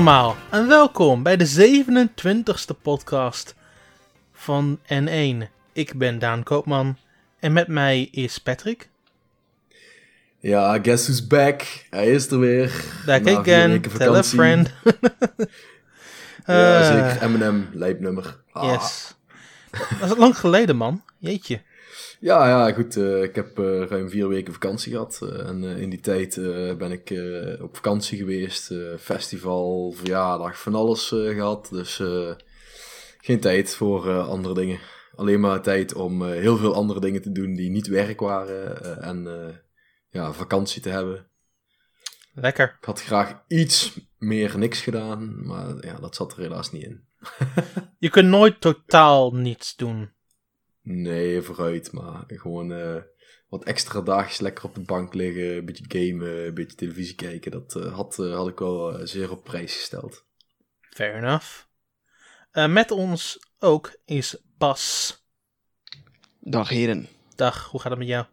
Allemaal en welkom bij de 27e podcast van N1. Ik ben Daan Koopman en met mij is Patrick. Ja, guess who's back? Hij is er weer. Back Na vier again, tell a friend. Ja, Eh, zeker. Eminem, lijpnummer. Ah. Yes. Dat is lang geleden man, jeetje. Ja, ja, goed. eh, ik heb eh, ruim vier weken vakantie gehad. eh, en in die tijd ben ik op vakantie geweest. festival, verjaardag, van alles eh, gehad. Dus geen tijd voor andere dingen. Alleen maar tijd om heel veel andere dingen te doen die niet werk waren. en ja, vakantie te hebben. Lekker. Ik had graag iets meer niks gedaan, maar ja, dat zat er helaas niet in. Je kunt nooit totaal niets doen. Nee, vooruit, maar gewoon eh, wat extra dagjes lekker op de bank liggen, een beetje gamen, een beetje televisie kijken, dat eh, had, eh, had ik wel zeer op prijs gesteld. Fair enough. Met ons ook is Bas. Dag heren. Dag, hoe gaat het met jou?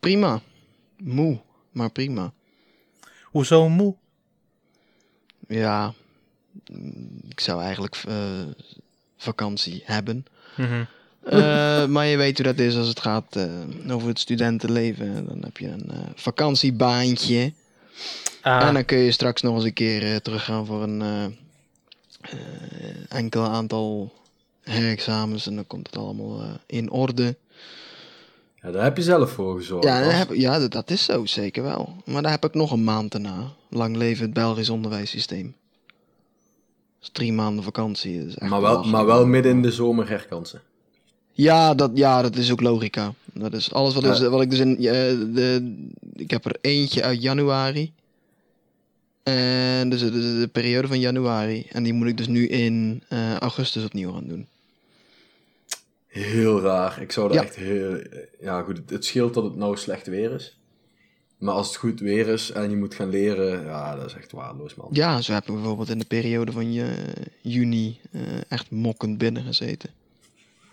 Prima. Moe, maar prima. Hoezo moe? Ja, mm, ik zou eigenlijk eh, vakantie hebben. Mhm. Eh, maar je weet hoe dat is als het gaat eh, over het studentenleven. Dan heb je een eh, vakantiebaantje. Ah, En dan kun je straks nog eens een keer eh, teruggaan voor een enkel aantal herexamens. En dan komt het allemaal eh, in orde. Ja, daar heb je zelf voor gezorgd. Ja, heb, ja dat, dat is zo, zeker wel. Maar daar heb ik nog een maand daarna. Lang leven het Belgisch onderwijssysteem. Dat is drie maanden vakantie. Dat is echt maar, wel, maar wel midden in de zomer herkansen. Ja dat, ja, dat is ook logica. Dat is alles wat, is, wat ik dus in... eh, de, ik heb er eentje uit januari. En dus de, de, de periode van januari. En die moet ik dus nu in eh, augustus opnieuw gaan doen. Heel raar. Ik zou er Ja. echt heel... Ja, goed, het, het scheelt dat het nou slecht weer is. Maar als het goed weer is en je moet gaan leren, ja, dat is echt waardeloos, man. Ja, zo heb ik bijvoorbeeld in de periode van je, juni eh, echt mokkend binnen gezeten.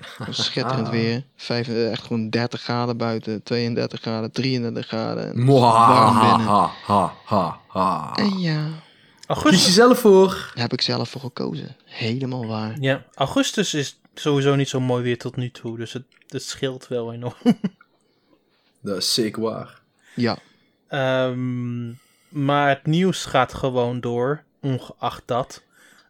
Schitterend Ah. weer. Vijf, eh, echt gewoon 30 graden buiten, 32 graden, 33 graden. Warm binnen. ha, ha, ha, ha. En ja, Kies augustus, jezelf voor. daar heb ik zelf voor gekozen. Helemaal waar. ja, augustus is sowieso niet zo mooi weer tot nu toe, dus het, het scheelt wel enorm. Dat is zeker waar. Ja, Ehm, maar het nieuws gaat gewoon door, ongeacht dat.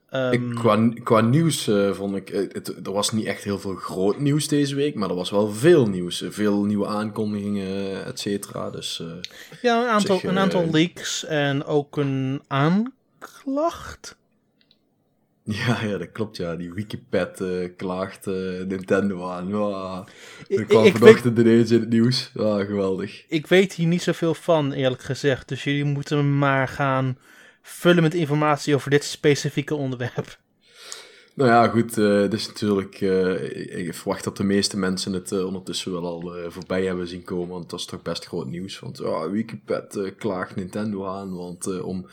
Ehm, Ik, qua, qua nieuws eh, vond ik, eh, het, er was niet echt heel veel groot nieuws deze week, maar er was wel veel nieuws. Eh, Veel nieuwe aankondigingen, et cetera. Dus eh, ja, een aantal, een aantal eh, leaks en ook een aanklacht. ja, ja, dat klopt ja. Die Wikipad eh, klaagt eh, Nintendo aan. Ik- dat kwam ik weet- vanochtend ineens in het nieuws. Ja, geweldig. Ik weet hier niet zoveel van, eerlijk gezegd. Dus jullie moeten maar gaan vullen met informatie over dit specifieke onderwerp. Nou ja, goed, het is natuurlijk... eh, ik, verwacht dat de meeste mensen het eh, ondertussen wel al voorbij hebben zien komen, want dat is toch best groot nieuws. Want ja, Wikipad eh, klaagt Nintendo aan, want om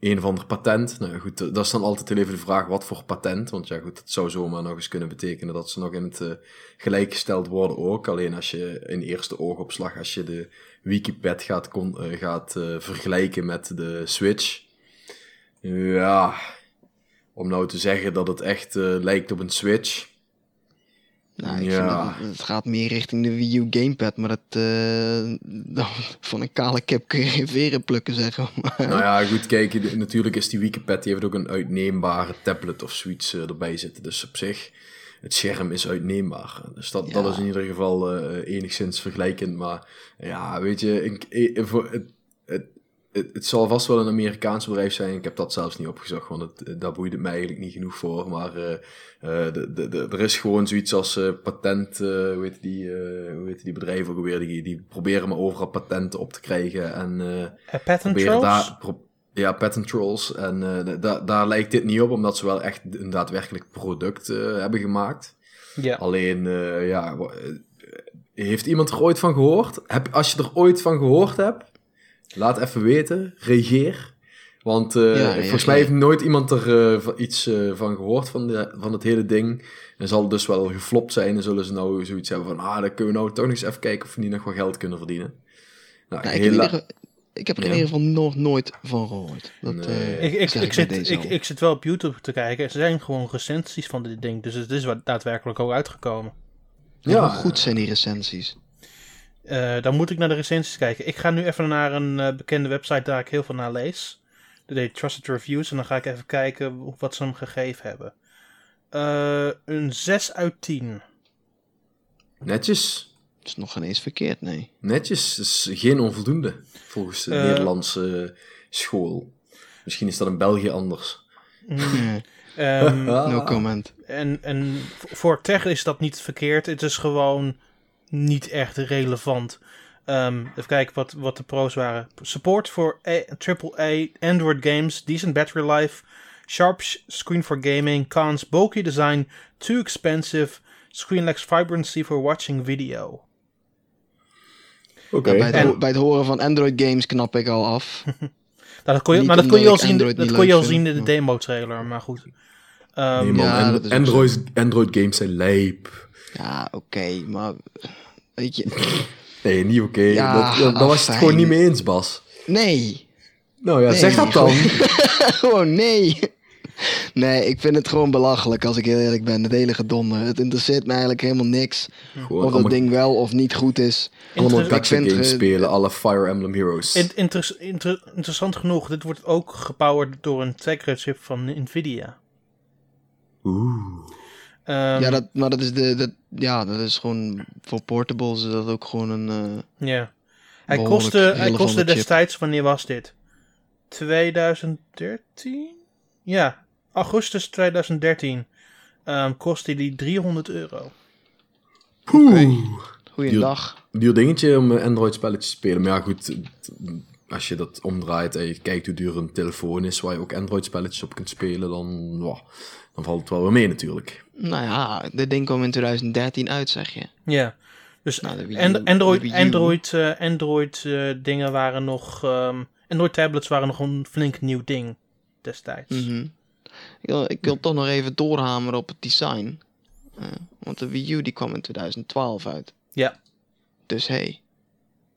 een of ander patent. Nou goed, dat is dan altijd even de vraag wat voor patent. Want ja, goed, het zou zomaar nog eens kunnen betekenen dat ze nog in het eh, gelijk gesteld worden ook. Alleen als je in eerste oogopslag, als je de Wikipad gaat, kon, eh, gaat eh, vergelijken met de Switch. Ja, om nou te zeggen dat het echt eh, lijkt op een Switch. nou, ik Ja. vind het, het gaat meer richting de Wii U Gamepad. Maar dat, dan- van een kale kip kun je geen veren plukken, zeggen. Maar, Nou ja, goed, kijk, natuurlijk is die Wikipad, die heeft ook een uitneembare tablet of zoiets erbij zitten. Dus op zich, het scherm is uitneembaar. Dus dat, dat is in ieder geval eh, enigszins vergelijkend. Maar ja, weet je, ik, eh, voor het, het, het, het zal vast wel een Amerikaans bedrijf zijn. Ik heb dat zelfs niet opgezocht, want het, daar boeide het mij eigenlijk niet genoeg voor. Maar eh, eh, de, de, de, er is gewoon zoiets als eh, patent, eh, hoe heet die, eh, hoe heet die bedrijven ook alweer? Die, die proberen maar overal patenten op te krijgen en... eh, Uh, patent proberen trolls? daar... pro- ja, patent trolls. En eh, da- daar lijkt dit niet op, omdat ze wel echt een daadwerkelijk product eh, hebben gemaakt. Ja. Alleen, eh, ja, heeft iemand er ooit van gehoord? Heb, als je er ooit van gehoord hebt, laat even weten, reageer. Want eh, Ja, volgens mij heeft nooit iemand er eh, van- iets van gehoord van, de, van het hele ding. En zal het dus wel geflopt zijn en zullen ze nou zoiets hebben van, ah, dan kunnen we nou toch nog eens even kijken of we niet nog wat geld kunnen verdienen. Nou, Nou, ik, heb in hela- ieder, ik heb er in ieder geval nog nooit van gehoord. Dat, Nee. eh, Ik, ik, ik, zit, ik, zit wel op YouTube te kijken. Er zijn gewoon recensies van dit ding. Dus het is wat daadwerkelijk ook uitgekomen. Ja, Ja. hoe goed zijn die recensies? Eh, dan moet ik naar de recensies kijken. Ik ga nu even naar een eh, bekende website daar ik heel veel naar lees. Heet Trusted Reviews. En dan ga ik even kijken wat ze hem gegeven hebben. Eh, een 6 uit 10. Netjes. Is nog geen eens verkeerd, nee. Netjes. Dat is geen onvoldoende. Volgens de Eh. Nederlandse school. Misschien is dat in België anders. Mm. Ehm, no comment. en, en voor tech is dat niet verkeerd. Het is gewoon niet echt relevant. Ehm, even kijken wat, wat de pro's waren. Support voor AAA Android games, decent battery life, sharp sh- screen for gaming, cons, bulky design, too expensive, screen lacks vibrancy for watching video. Ja, bij, het, En- bij het horen van Android games knap ik al af. Nou, dat kon je, Niet maar dat kon je al zien, Android dat niet kon je al leuk zien in de maar- demo trailer, maar goed. Ehm, Nee, man. Ja, dat Android, Android games zijn lijp. Ja, oké, maar weet je, Nee, niet oké. Ja, dat, dat, daar was je het gewoon niet mee eens, Bas. nee. Nou ja, Nee, zeg dat dan. Gewoon nee. Nee, ik vind het gewoon belachelijk als ik heel eerlijk ben. Het hele gedonder. Het interesseert me eigenlijk helemaal niks. Gewoon Of dat ding wel of niet goed is. allemaal vind, games spelen, alle Fire Emblem Heroes. In- inter- inter- interessant genoeg, dit wordt ook gepowered door een Tegra chip van Nvidia. Oeh. Ehm, ja, dat, maar dat is, de, dat, ja, dat is gewoon voor portables is dat ook gewoon een... eh, ja. Hij kostte, hij kostte destijds, wanneer was dit? 2013? Ja, augustus 2013. Ehm kostte die 300 euro. Oeh. Goeiedag. Duur dingetje om eh, Android spelletjes te spelen. Maar ja, goed. Als je dat omdraait en je kijkt hoe duur een telefoon is waar je ook Android spelletjes op kunt spelen, dan, dan valt het wel weer mee natuurlijk. Nou ja, dit ding kwam in 2013 uit, zeg je. Ja. Dus Nou, de Wii U- And- Android. Android, eh, Android eh, dingen waren nog... ehm, Android tablets waren nog een flink nieuw ding destijds. Mhm. ik, wil, ik wil toch nog even doorhameren op het design. Eh, want de Wii U die kwam in 2012 uit. Ja. Dus hey,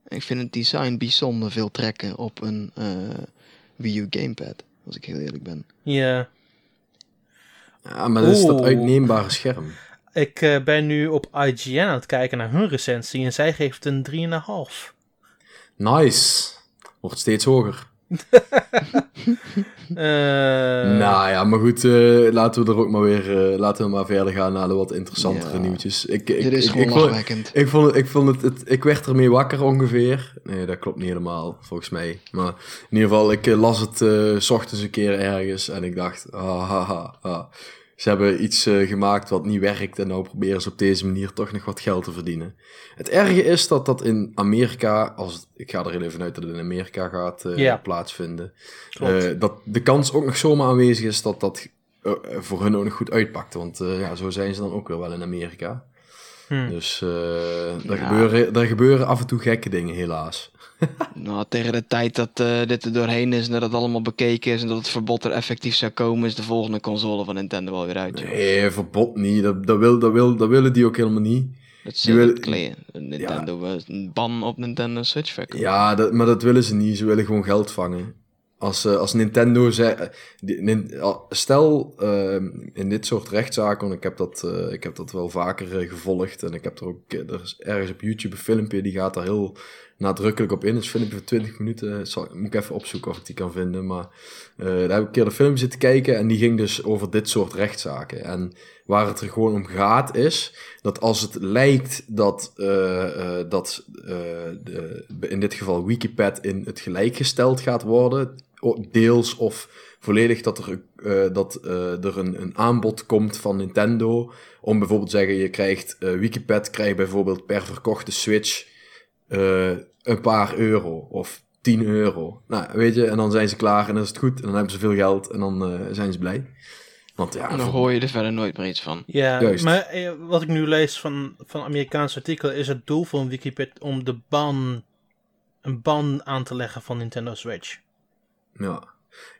ik vind het design bijzonder veel trekken op een eh, Wii U gamepad. Als ik heel eerlijk ben. Ja. Ja, maar dat is dat uitneembare scherm. Ik eh, ben nu op IGN aan het kijken naar hun recensie en zij geeft een 3,5. Nice. Wordt steeds hoger. Eh, nou ja, maar goed, eh, laten we er ook maar weer, eh, laten we maar verder gaan naar de wat interessantere Ja. nieuwtjes. Ik, ik, Dit is ik, gewoon lachwekkend. ik, vond het, ik vond het, het, ik werd ermee wakker ongeveer. Nee, dat klopt niet helemaal, volgens mij. Maar in ieder geval, ik las het eh, s ochtends een keer ergens en ik dacht, ah, ha, ha, ha. Ze hebben iets eh, gemaakt wat niet werkt en nou proberen ze op deze manier toch nog wat geld te verdienen. Het erge is dat dat in Amerika, als het- ik ga er heel even uit dat het in Amerika gaat eh, plaatsvinden, eh, dat de kans ook nog zomaar aanwezig is dat dat voor hun ook nog goed uitpakt. Want eh, ja, zo zijn ze dan ook weer wel in Amerika. Hm. Dus Ja. gebeuren, er gebeuren af en toe gekke dingen, helaas. Nou, tegen de tijd dat eh, dit er doorheen is en dat het allemaal bekeken is en dat het verbod er effectief zou komen, is de volgende console van Nintendo alweer uit. joh. Nee, verbod niet. Dat, dat, wil, dat, wil, dat willen die ook helemaal niet. Dat zit willen- kleden. Nintendo, een ban op Nintendo Switch verkoop. Ja, dat, maar dat willen ze niet. Ze willen gewoon geld vangen. Als, eh, als Nintendo zei... stel, eh, in dit soort rechtszaken, want ik heb dat, ik heb dat wel vaker gevolgd. En ik heb er ook... er is ergens op YouTube een filmpje, die gaat daar heel nadrukkelijk op in. Is een filmpje van 20 minuten. Zal, moet ik even opzoeken of ik die kan vinden. Maar eh, daar heb ik een keer de film zitten kijken. En die ging dus over dit soort rechtszaken. En waar het er gewoon om gaat is... dat als het lijkt dat, eh, eh, dat eh, de, in dit geval Wikipad in het gelijk gesteld gaat worden, deels of volledig dat er, eh, dat, eh, er een, een aanbod komt van Nintendo, om bijvoorbeeld te zeggen, je krijgt, eh, Wikipad krijgt bijvoorbeeld per verkochte Switch eh, een paar euro of 10 euro. Nou, weet je, en dan zijn ze klaar en dan is het goed en dan hebben ze veel geld en dan eh, zijn ze blij. Want ja, En dan hoor je er verder nooit meer iets van. Ja, Juist. maar eh, wat ik nu lees van, van Amerikaanse artikelen is het doel van Wikipedia om de ban, een ban aan te leggen van Nintendo Switch. Ja.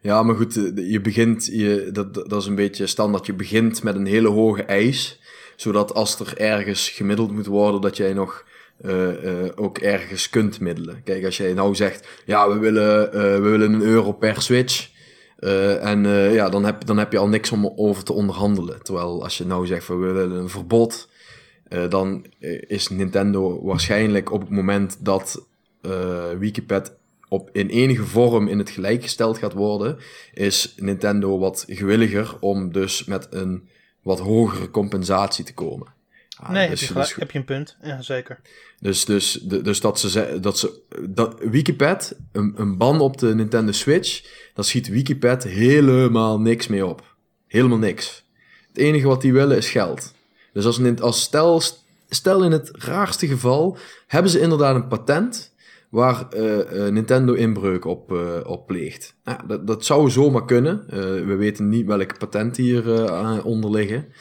Ja, maar goed, eh, je begint, je, dat, dat dat is een beetje standaard. Je begint met een hele hoge eis, zodat als er ergens gemiddeld moet worden, dat jij nog eh, eh, ook ergens kunt middelen. Kijk, als jij nou zegt, ja, we willen, eh, we willen een euro per Switch. en ja, dan heb, dan heb je al niks om over te onderhandelen. Terwijl als je nou zegt, we willen een verbod. dan is Nintendo waarschijnlijk op het moment dat eh Wikiped op in enige vorm in het gelijk gesteld gaat worden, is Nintendo wat gewilliger om dus met een wat hogere compensatie te komen. Nee, dus- heb, je dus- heb je een punt. Ja, zeker. dus, dus, dus dat ze, dat ze dat Wikiped, een, een ban op de Nintendo Switch, daar schiet Wikiped helemaal niks mee op. Helemaal niks. Het enige wat die willen is geld. Dus als, Nin- als stel, stel in het raarste geval, hebben ze inderdaad een patent waar eh, eh, Nintendo inbreuk op, eh, op pleegt. Nou, dat, dat zou zomaar kunnen. We weten niet welke patent hier onder liggen.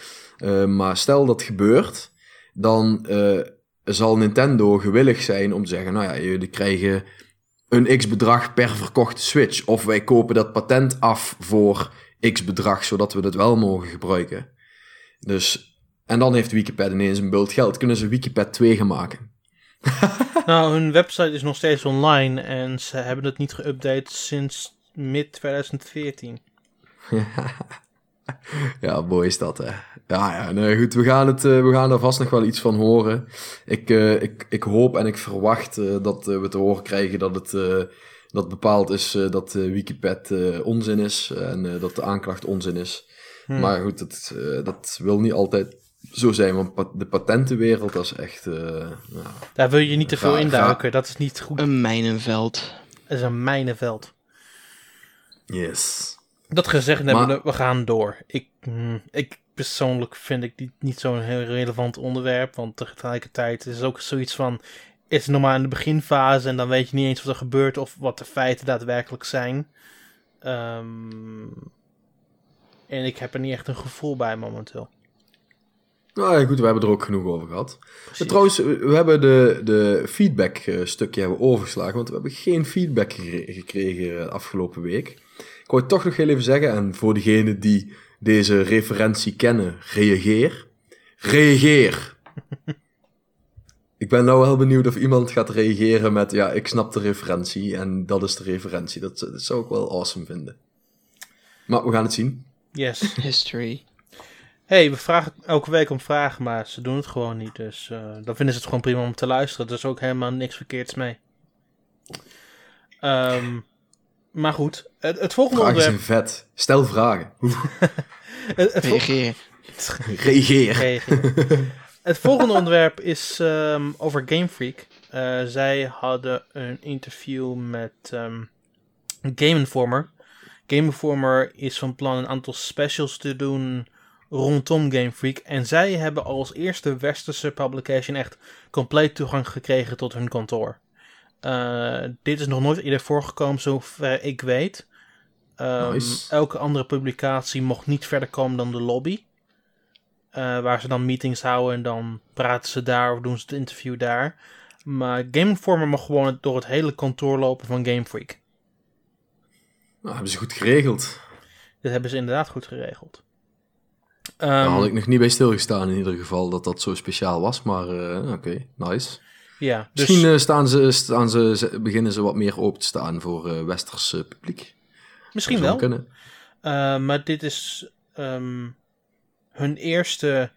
Maar stel dat gebeurt, dan eh, zal Nintendo gewillig zijn om te zeggen: Nou ja, jullie krijgen een x bedrag per verkochte Switch. Of wij kopen dat patent af voor x bedrag, zodat we dat wel mogen gebruiken. Dus, en dan heeft Wikiped ineens een bult geld. Kunnen ze Wikiped 2 gaan maken? Nou, hun website is nog steeds online en ze hebben het niet geüpdate sinds mid 2014. Ja, mooi is dat, hè. Ja, ja, nee, goed, we gaan, het, eh, we gaan er vast nog wel iets van horen. Ik, eh, ik, ik hoop en ik verwacht eh, dat we te horen krijgen dat het eh, dat bepaald is eh, dat eh, Wikiped eh, onzin is en eh, dat de aanklacht onzin is. Hmm. Maar goed, het, eh, dat wil niet altijd zo zijn, want pa- de patentenwereld dat is echt... eh, ja. Daar wil je niet te veel Ga- induiken. Dat is niet goed. Een mijnenveld. Dat is een mijnenveld. Yes. Dat gezegd Maar- hebben, we gaan door. Ik, mm, ik persoonlijk vind ik dit niet zo'n heel relevant onderwerp. Want tegelijkertijd is het ook zoiets van... Het is nog maar in de beginfase en dan weet je niet eens wat er gebeurt of wat de feiten daadwerkelijk zijn. Ehm, en ik heb er niet echt een gevoel bij momenteel. Nou ja, goed, we hebben er ook genoeg over gehad. Trouwens, we hebben de, de feedback eh, stukje hebben overgeslagen, want we hebben geen feedback gekregen de afgelopen week. Ik wou het toch nog heel even zeggen, en voor degenen die deze referentie kennen, reageer. Reageer! ik ben nou wel benieuwd of iemand gaat reageren met, ja, ik snap de referentie en dat is de referentie. Dat, dat zou ik wel awesome vinden. Maar we gaan het zien. Yes. History. hey, we vragen elke week om vragen, maar ze doen het gewoon niet. Dus eh, dan vinden ze het gewoon prima om te luisteren. Er is ook helemaal niks verkeerds mee. Ehm, maar goed, het, het volgende Vragen onderwerp... zijn vet. Stel vragen. Het, het, vol- Reageer. Reageer. Reageer. Het volgende onderwerp is ehm, over Game Freak. Eh, zij hadden een interview met ehm, Game Informer. Game Informer is van plan een aantal specials te doen rondom Game Freak. En zij hebben als eerste westerse publication echt compleet toegang gekregen tot hun kantoor. Eh, dit is nog nooit eerder voorgekomen, zover ik weet. Ehm, Nice. Elke andere publicatie mocht niet verder komen dan de lobby. Eh, waar ze dan meetings houden en dan praten ze daar of doen ze het interview daar. Maar Game Informer mag gewoon door het hele kantoor lopen van Game Freak. Nou, hebben ze goed geregeld. Dit hebben ze inderdaad goed geregeld. Daar Ehm, had ik nog niet bij stilgestaan in ieder geval dat dat zo speciaal was, maar eh, oké, nice. Ja, dus Misschien eh, staan ze, staan ze, beginnen ze wat meer open te staan voor eh westers eh, publiek. misschien wel. Kunnen. Eh, maar dit is ehm, hun eerste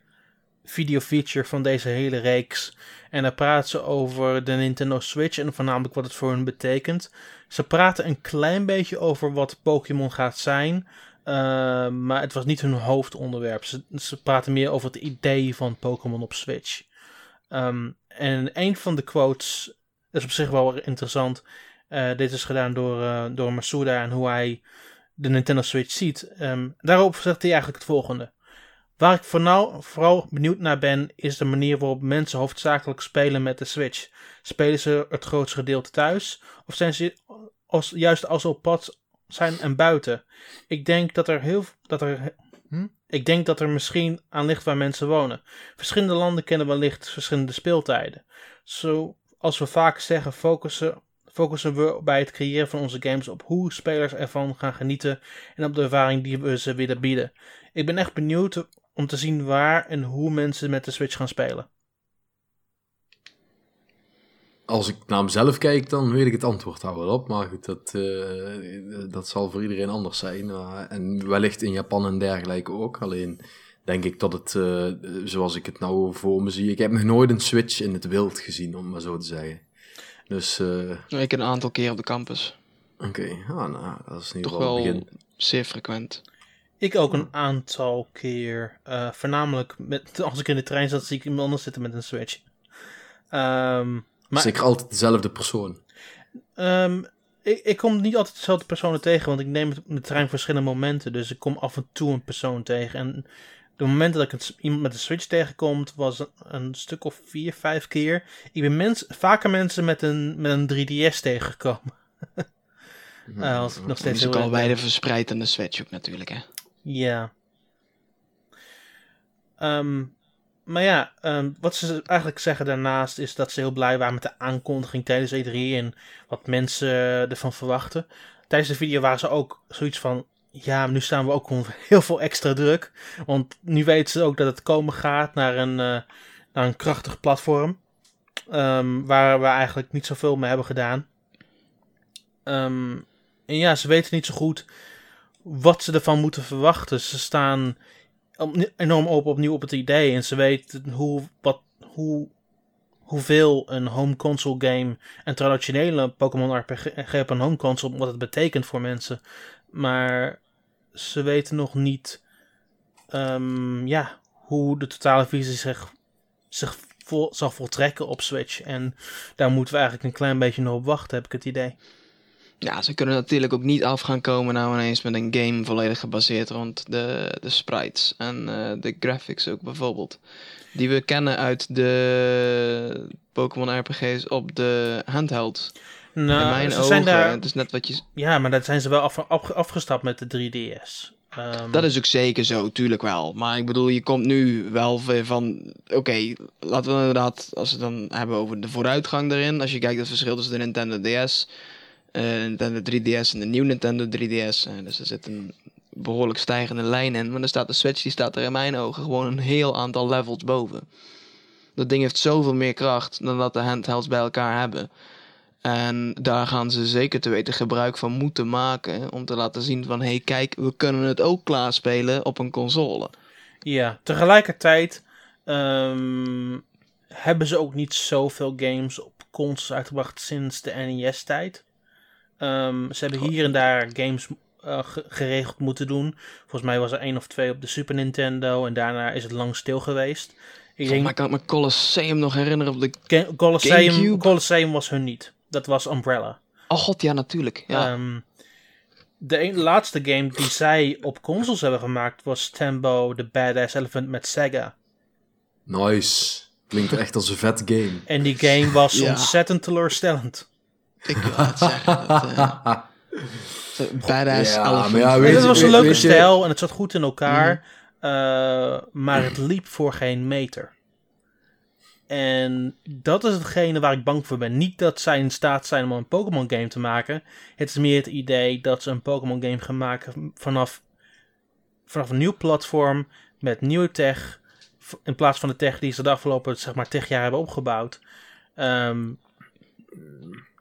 video feature van deze hele reeks. En daar praten ze over de Nintendo Switch en voornamelijk wat het voor hun betekent. Ze praten een klein beetje over wat Pokémon gaat zijn. maar het was niet hun hoofdonderwerp. Ze, ze praten meer over het idee van Pokémon op Switch. Ehm, en een van de quotes is op zich wel interessant. Eh, dit is gedaan door, eh, door Masuda en hoe hij de Nintendo Switch ziet. Ehm, daarop zegt hij eigenlijk het volgende. Waar ik voor nou, vooral benieuwd naar ben, is de manier waarop mensen hoofdzakelijk spelen met de Switch. Spelen ze het grootste gedeelte thuis? Of zijn ze als, juist als ze op pad zijn en buiten? Ik denk dat er heel dat er, hm? Ik denk dat er misschien aan ligt waar mensen wonen. Verschillende landen kennen wellicht verschillende speeltijden. Zoals we vaak zeggen, focussen, focussen we bij het creëren van onze games op hoe spelers ervan gaan genieten en op de ervaring die we ze willen bieden. Ik ben echt benieuwd om te zien waar en hoe mensen met de Switch gaan spelen. Als ik naar mezelf kijk, dan weet ik het antwoord daar wel op. Maar goed, dat, eh, dat zal voor iedereen anders zijn. Uh, en wellicht in Japan en dergelijke ook. Alleen denk ik dat het, uh, zoals ik het nou voor me zie... Ik heb nog nooit een Switch in het wild gezien, om maar zo te zeggen. Dus... ik een aantal keer op de campus. Oké, okay. ah, nou, dat is niet Toch wel begin. zeer frequent. Ik ook een aantal keer. voornamelijk met, als ik in de trein zat, zie ik iemand anders zitten met een Switch. Um, maar, Zeker altijd dezelfde persoon. Um, ik, ik, kom niet altijd dezelfde personen tegen, want ik neem de trein verschillende momenten. Dus ik kom af en toe een persoon tegen. En de momenten dat ik het, iemand met een Switch tegenkomt, was een, stuk of vier, vijf keer. Ik ben mens, vaker mensen met een, met een 3DS tegengekomen. uh, als ik nog steeds is ook al bij de verspreid aan de Switch ook natuurlijk, hè? Ja. Um, maar ja, ehm, wat ze eigenlijk zeggen daarnaast is dat ze heel blij waren met de aankondiging tijdens E3 en wat mensen ervan verwachten. Tijdens de video waren ze ook zoiets van, ja, nu staan we ook onder heel veel extra druk. Want nu weten ze ook dat het komen gaat naar een, uh, naar een krachtig platform. Um, waar we eigenlijk niet zoveel mee hebben gedaan. Um, en ja, ze weten niet zo goed wat ze ervan moeten verwachten. Ze staan enorm open opnieuw op het idee. En ze weten hoe, wat, hoe, hoeveel een home console game, een traditionele Pokémon RPG op een home console, wat het betekent voor mensen. Maar ze weten nog niet um, ja, hoe de totale visie zich, zich zal voltrekken op Switch. En daar moeten we eigenlijk een klein beetje nog op wachten, heb ik het idee. Ja, ze kunnen natuurlijk ook niet af gaan komen nou ineens met een game volledig gebaseerd rond de, de sprites en uh, de graphics ook bijvoorbeeld. Die we kennen uit de Pokémon RPG's op de handheld. Nou, In mijn ogen, zijn daar... het is net wat je... Ja, maar dat zijn ze wel af, af, afgestapt met de 3DS. Um... Ehm, dat is ook zeker zo, tuurlijk wel. Maar ik bedoel, je komt nu wel van... Oké, laten we inderdaad, als we het dan hebben over de vooruitgang erin. Als je kijkt het verschil tussen de Nintendo DS Nintendo 3DS en de nieuwe Nintendo 3DS. Uh, dus er zit een behoorlijk stijgende lijn in. Maar dan staat de Switch, die staat er in mijn ogen gewoon een heel aantal levels boven. Dat ding heeft zoveel meer kracht dan dat de handhelds bij elkaar hebben. En daar gaan ze zeker te weten gebruik van moeten maken. Om te laten zien van, hé hey, kijk, we kunnen het ook klaarspelen op een console. Ja, tegelijkertijd um, hebben ze ook niet zoveel games op consoles uitgebracht sinds de NES-tijd. Um, ze hebben hier en daar games uh, geregeld moeten doen. Volgens mij was er één of twee op de Super Nintendo en daarna is het lang stil geweest. Ik denk... Maar kan ik me Colosseum nog herinneren op de Colosseum, Colosseum was hun niet. Dat was Umbrella. Oh god, ja natuurlijk. Ja. Um, de laatste game die zij op consoles hebben gemaakt was Tembo the Badass Elephant met Sega. Nice. Klinkt echt als een vet game. En die game was ontzettend teleurstellend. Ik wil het zeggen. Dat, uh, badass ja, ja, het was een leuke stijl en het zat goed in elkaar. Mm. Uh, maar het liep voor geen meter. En dat is hetgene waar ik bang voor ben. Niet dat zij in staat zijn om een Pokémon game te maken. Het is meer het idee dat ze een Pokémon game gaan maken vanaf, vanaf een nieuw platform met nieuwe tech. In plaats van de tech die ze de afgelopen zeg maar, 10 jaar hebben opgebouwd. Um,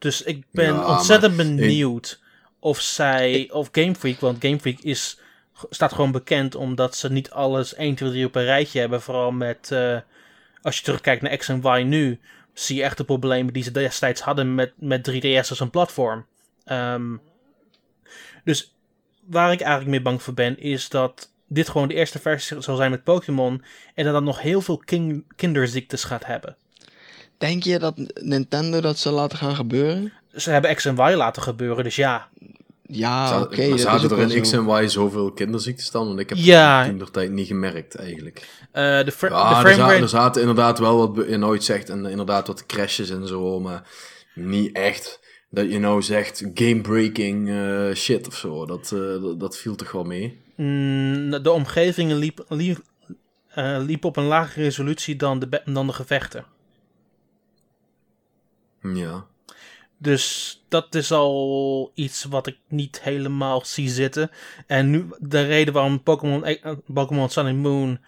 dus ik ben ontzettend benieuwd of zij, of Game Freak, want Game Freak is, staat gewoon bekend omdat ze niet alles 1, 2, 3 op een rijtje hebben. Vooral met, uh, als je terugkijkt naar X en Y nu, zie je echt de problemen die ze destijds hadden met, met 3DS als een platform. Um, dus waar ik eigenlijk mee bang voor ben, is dat dit gewoon de eerste versie zal zijn met Pokémon. En dat dan nog heel veel kinderziektes gaat hebben. Denk je dat Nintendo dat zal laten gaan gebeuren? Ze hebben X en Y laten gebeuren, dus ja. Ja, oké. Okay, zaten er in X en Y zoveel kinderziektes dan? Want ik heb ja. het in tijd niet gemerkt eigenlijk. Uh, de, ja, de frame er, zaten inderdaad wel wat je nooit zegt en inderdaad wat crashes en zo, maar niet echt dat je nou zegt game-breaking uh, shit of zo. Dat, uh, dat, viel toch wel mee? Mm, de omgevingen liep, liep, uh, liep op een lagere resolutie dan de, dan de gevechten. Ja. Dus dat is al iets wat ik niet helemaal zie zitten. En nu de reden waarom Pokémon, eh, Pokémon Sun and Moon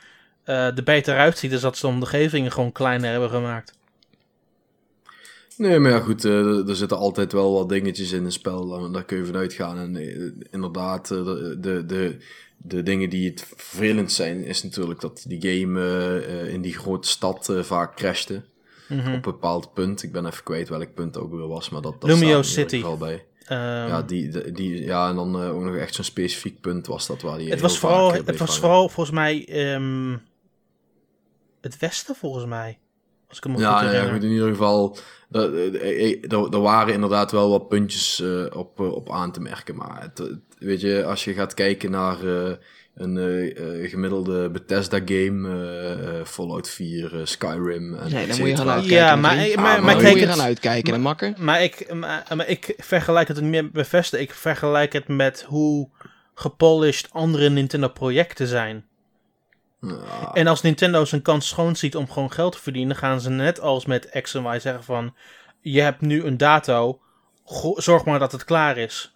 uh, er beter uitziet, is dat ze de omgevingen gewoon kleiner hebben gemaakt. Nee, maar ja, goed, eh, er zitten altijd wel wat dingetjes in een spel. Daar kun je vanuit gaan. En inderdaad, de, de, de, de dingen die het vervelend zijn, is natuurlijk dat die game in die grote stad vaak crashte. Mhm. Op een bepaald punt. Ik ben even kwijt welk punt ook weer was, maar dat, dat Lumio City. geval bij. Ehm, ja, die, die, ja, en dan eh, ook nog echt zo'n specifiek punt was dat waar die het was vooral, eh, het was hangen. vooral volgens mij ehm, het westen, volgens mij. Als ik goed Ja, nou ja, goed, in ieder geval, er, er, waren inderdaad wel wat puntjes eh, op, eh, op aan te merken. Maar het, weet je, als je gaat kijken naar eh, een eh, eh, gemiddelde Bethesda-game, eh, eh, Fallout 4, eh, Skyrim en Nee, dan moet je gaan uitkijken. Ja, maar, Ah, maar, maar maar Dan kijk, moet je gaan uitkijken, de makker. maar, ik, maar, maar ik vergelijk het niet meer met Bethesda. Ik vergelijk het met hoe gepolished andere Nintendo-projecten zijn. Ja, En als Nintendo zijn kans schoon ziet om gewoon geld te verdienen, gaan ze net als met X en Y zeggen van... Je hebt nu een dato, zorg maar dat het klaar is.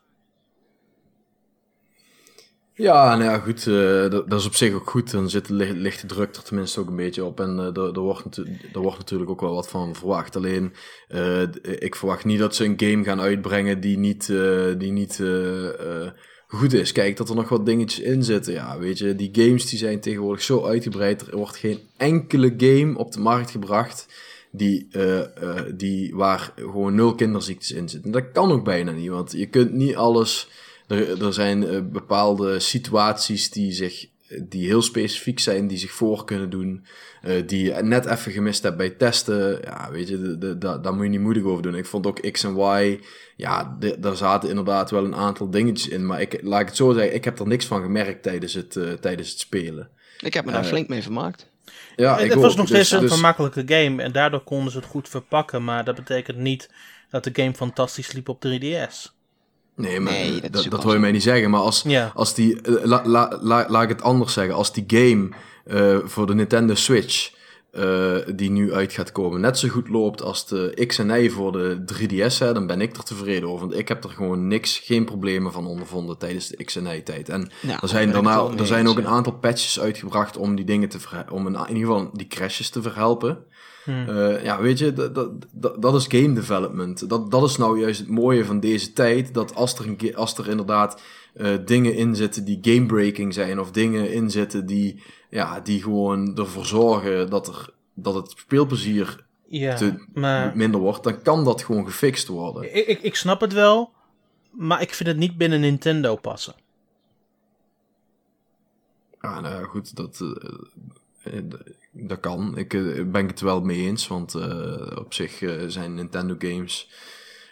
Ja, nou ja, goed. eh, dat, is op zich ook goed. Dan zit, de druk er tenminste ook een beetje op. En eh, er, wordt wordt natuurlijk ook wel wat van verwacht. Alleen, eh, ik verwacht niet dat ze een game gaan uitbrengen die niet, die niet goed is. Kijk, dat er nog wat dingetjes in zitten. Ja, weet je, die games die zijn tegenwoordig zo uitgebreid. Er wordt geen enkele game op de markt gebracht die, die, waar gewoon nul kinderziektes in zitten. Dat kan ook bijna niet, want je kunt niet alles... Er, er zijn eh, bepaalde situaties die, zich, die heel specifiek zijn, die zich voor kunnen doen, eh, die je net even gemist hebt bij testen. Ja, weet je, de, de, da- daar moet je niet moedig over doen. Ik vond ook X en Y, ja, de- daar zaten inderdaad wel een aantal dingetjes in, maar ik, laat ik het zo zeggen, ik heb er niks van gemerkt tijdens het, eh, tijdens het spelen. Ik heb me daar flink mee vermaakt. Ja, het was ook. nog Dus- steeds een dus- vermakkelijke game en daardoor konden ze het goed verpakken. Maar dat betekent niet dat de game fantastisch liep op 3DS. Nee, maar Nee, dat dat, je mij niet zeggen. Maar als, Ja. als die. eh, la, la, la- laat ik het anders zeggen. Als die game eh, voor de Nintendo Switch. eh, die nu uit gaat komen. net zo goed loopt als de X en Y voor de 3DS. Hè, dan ben ik er tevreden over. Want ik heb er gewoon niks. geen problemen van ondervonden tijdens de X en Y tijd. En Ja, er zijn, daarna, er zijn ook een aantal patches uitgebracht. om die dingen te om in ieder geval die crashes te verhelpen. Hmm. Eh, ja, weet je, dat, dat, dat, is game development. Dat, dat is nou juist het mooie van deze tijd. Dat als er, een, als er inderdaad eh, dingen in zitten die gamebreaking zijn, of dingen in zitten die, ja, die gewoon ervoor zorgen dat, er, dat het speelplezier Ja, te, maar minder wordt, dan kan dat gewoon gefixt worden. ik, ik, ik snap het wel, maar ik vind het niet binnen Nintendo passen. Ja, nou goed, dat, eh, dat kan. Ik eh, ben het wel mee eens, want eh, op zich eh, zijn Nintendo games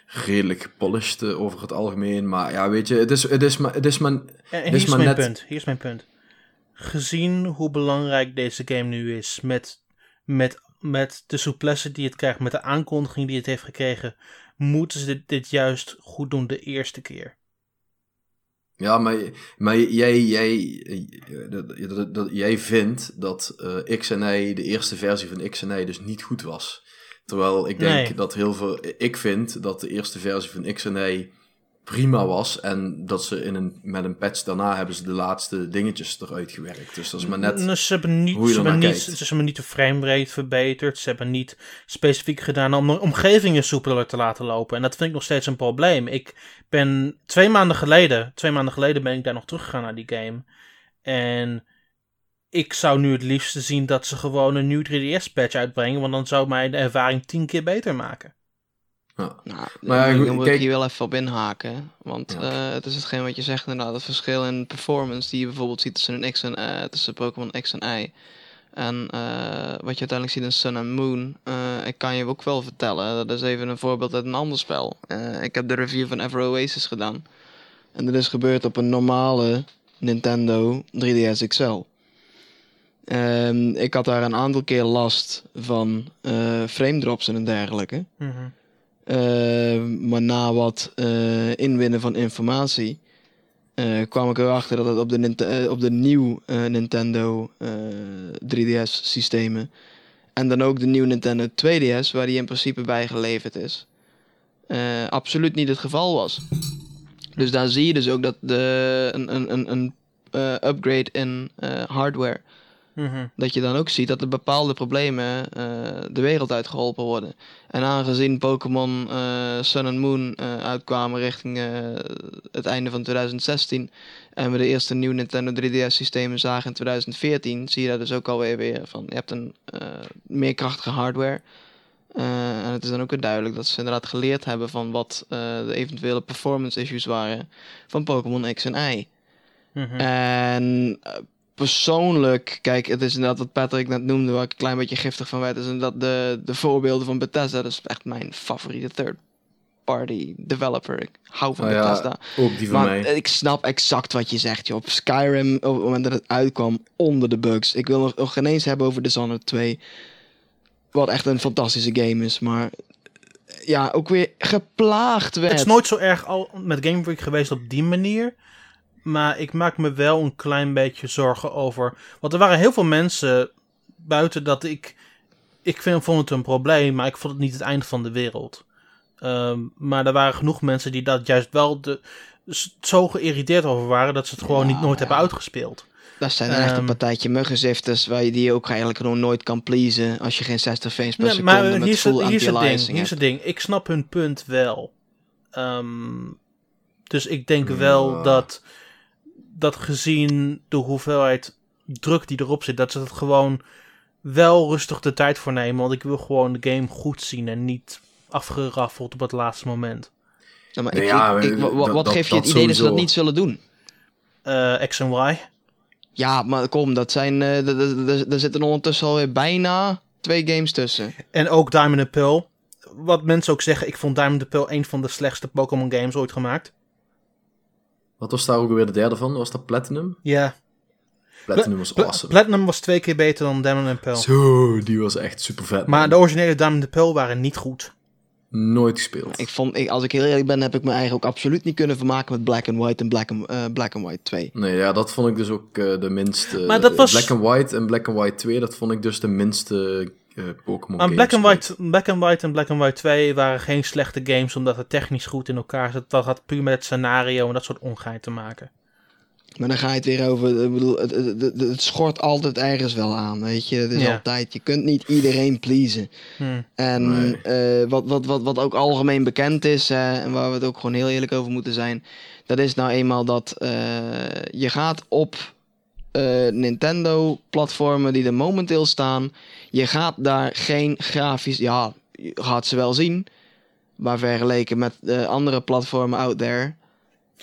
redelijk gepolished over het algemeen. Maar ja, weet je, het is, het is maar... Het is maar En Dit hier is is maar mijn net- punt. Hier is mijn punt. Gezien hoe belangrijk deze game nu is, met, met, met de souplesse die het krijgt, met de aankondiging die het heeft gekregen, moeten ze dit, dit juist goed doen de eerste keer. Ja, maar, maar jij, jij, eh, dat, dat, dat- jij vindt dat eh X en Y, de eerste versie van X en Y, dus niet goed was. Terwijl ik denk Nee. dat heel veel... Ik vind dat de eerste versie van X en Y prima was. En dat ze in een, met een patch daarna hebben ze de laatste dingetjes eruit gewerkt. Dus dat is maar net... Nou, ze hebben niet, hoe je ze hebben niet, kijkt. ze hebben niet de framerate verbeterd. Ze hebben niet specifiek gedaan om de omgevingen soepeler te laten lopen. En dat vind ik nog steeds een probleem. Ik ben twee maanden geleden, twee maanden geleden ben ik daar nog teruggegaan naar die game. En ik zou nu het liefste zien dat ze gewoon een nieuw 3DS-patch uitbrengen. Want dan zou mij de ervaring tien keer beter maken. Ja. Nou, Maar ja, dan goed, moet kijk- ik hier wel even op inhaken. Want Ja. eh, het is hetgeen wat je zegt inderdaad. Het verschil in performance die je bijvoorbeeld ziet tussen een X en eh, tussen Pokémon X en Y. En eh, wat je uiteindelijk ziet in Sun and Moon. eh, ik kan je ook wel vertellen. Dat is even een voorbeeld uit een ander spel. Eh, ik heb de review van Ever Oasis gedaan. En dat is gebeurd op een normale Nintendo 3DS XL. Ehm, ik had daar een aantal keer last van eh frame drops en dergelijke. Eh, maar na wat eh, inwinnen van informatie eh, kwam ik erachter dat het op de, Nint- eh, op de Nintendo 3DS systemen en dan ook de nieuwe Nintendo 2DS, waar die in principe bij geleverd is, absoluut niet het geval was. Dus daar zie je dus ook dat de, een, een, een, upgrade in hardware Mhm. dat je dan ook ziet dat er bepaalde problemen eh, de wereld uitgeholpen worden. En aangezien Pokémon eh, Sun and Moon eh, uitkwamen richting het einde van 2016 en we de eerste nieuwe Nintendo 3DS systemen zagen in 2014, zie je daar dus ook alweer weer van. Je hebt een meer krachtige hardware. En het is dan ook weer duidelijk dat ze inderdaad geleerd hebben van wat de eventuele performance issues waren van Pokémon X en Y. Mhm. En persoonlijk, kijk, het is inderdaad wat Patrick net noemde, waar ik een klein beetje giftig van werd, is inderdaad de, de voorbeelden van Bethesda. Dat is echt mijn favoriete third-party developer. Ik hou van Nou ja, Bethesda. Ook die van Maar mij. ik snap exact wat je zegt, joh. Op Skyrim, op het moment dat het uitkwam, onder de bugs. Ik wil nog, nog geen eens hebben over Dishonored 2. Wat echt een fantastische game is, maar... Ja, ook weer geplaagd werd. Het is nooit zo erg al met Game Freak geweest op die manier. Maar ik maak me wel een klein beetje zorgen over. Want er waren heel veel mensen buiten dat ik. Ik vind, vond het een probleem, maar ik vond het niet het einde van de wereld. Ehm, maar er waren genoeg mensen die dat juist wel de, zo geïrriteerd over waren dat ze het gewoon Ja, niet nooit ja. hebben uitgespeeld. Dat zijn dan echt een Ehm, partijtje muggenzifters waar je die ook eigenlijk gewoon nooit kan pleasen als je geen 60 frames per Nee, seconde maar met hier full het, hier, is het ding, anti-aliasing hier is hebt. het ding. Ik snap hun punt wel. Ehm, dus ik denk wel dat, dat gezien de hoeveelheid druk die erop zit, dat ze het gewoon wel rustig de tijd voor nemen. Want ik wil gewoon de game goed zien en niet afgeraffeld op het laatste moment. Ja, maar ik, ja, ik- ik- dat- wa- wat dat- geeft je het dat idee dat ze dat niet zullen doen? Eh, X en Y. Ja, maar kom, dat zijn. eh, Er zitten ondertussen alweer bijna twee games tussen. En ook Diamond and Pearl. Wat mensen ook zeggen, ik vond Diamond and Pearl een van de slechtste Pokémon games ooit gemaakt. Wat was daar ook weer de derde van? Was dat Platinum? Ja, Platinum was Pla- awesome. Platinum was twee keer beter dan Diamond and Pearl. Zo, die was echt super vet. Maar de originele Diamond and Pearl waren niet goed. Nooit gespeeld. Ik vond, ik, als ik heel eerlijk ben, heb ik me eigenlijk ook absoluut niet kunnen vermaken met Black and White en Black and, eh, Black and White 2. Nee, ja, dat vond ik dus ook eh, de minste. Maar dat was- Black and White en Black and White 2, dat vond ik dus de minste Pokémon Maar games Black and. White, Black and White en Black and White 2 waren geen slechte games omdat het technisch goed in elkaar zat. Dat had puur met het scenario en dat soort ongein te maken. Maar dan ga je het weer over. Ik bedoel, het, het, het, het schort altijd ergens wel aan. Weet je, het is Ja. altijd. Je kunt niet iedereen pleasen. Hm. En Nee. eh, wat, wat, wat, wat ook algemeen bekend is, en waar we het ook gewoon heel eerlijk over moeten zijn, dat is nou eenmaal dat eh, je gaat op eh, Nintendo-platformen die er momenteel staan, je gaat daar geen grafisch, ja, je gaat ze wel zien, maar vergeleken met eh, andere platformen out there,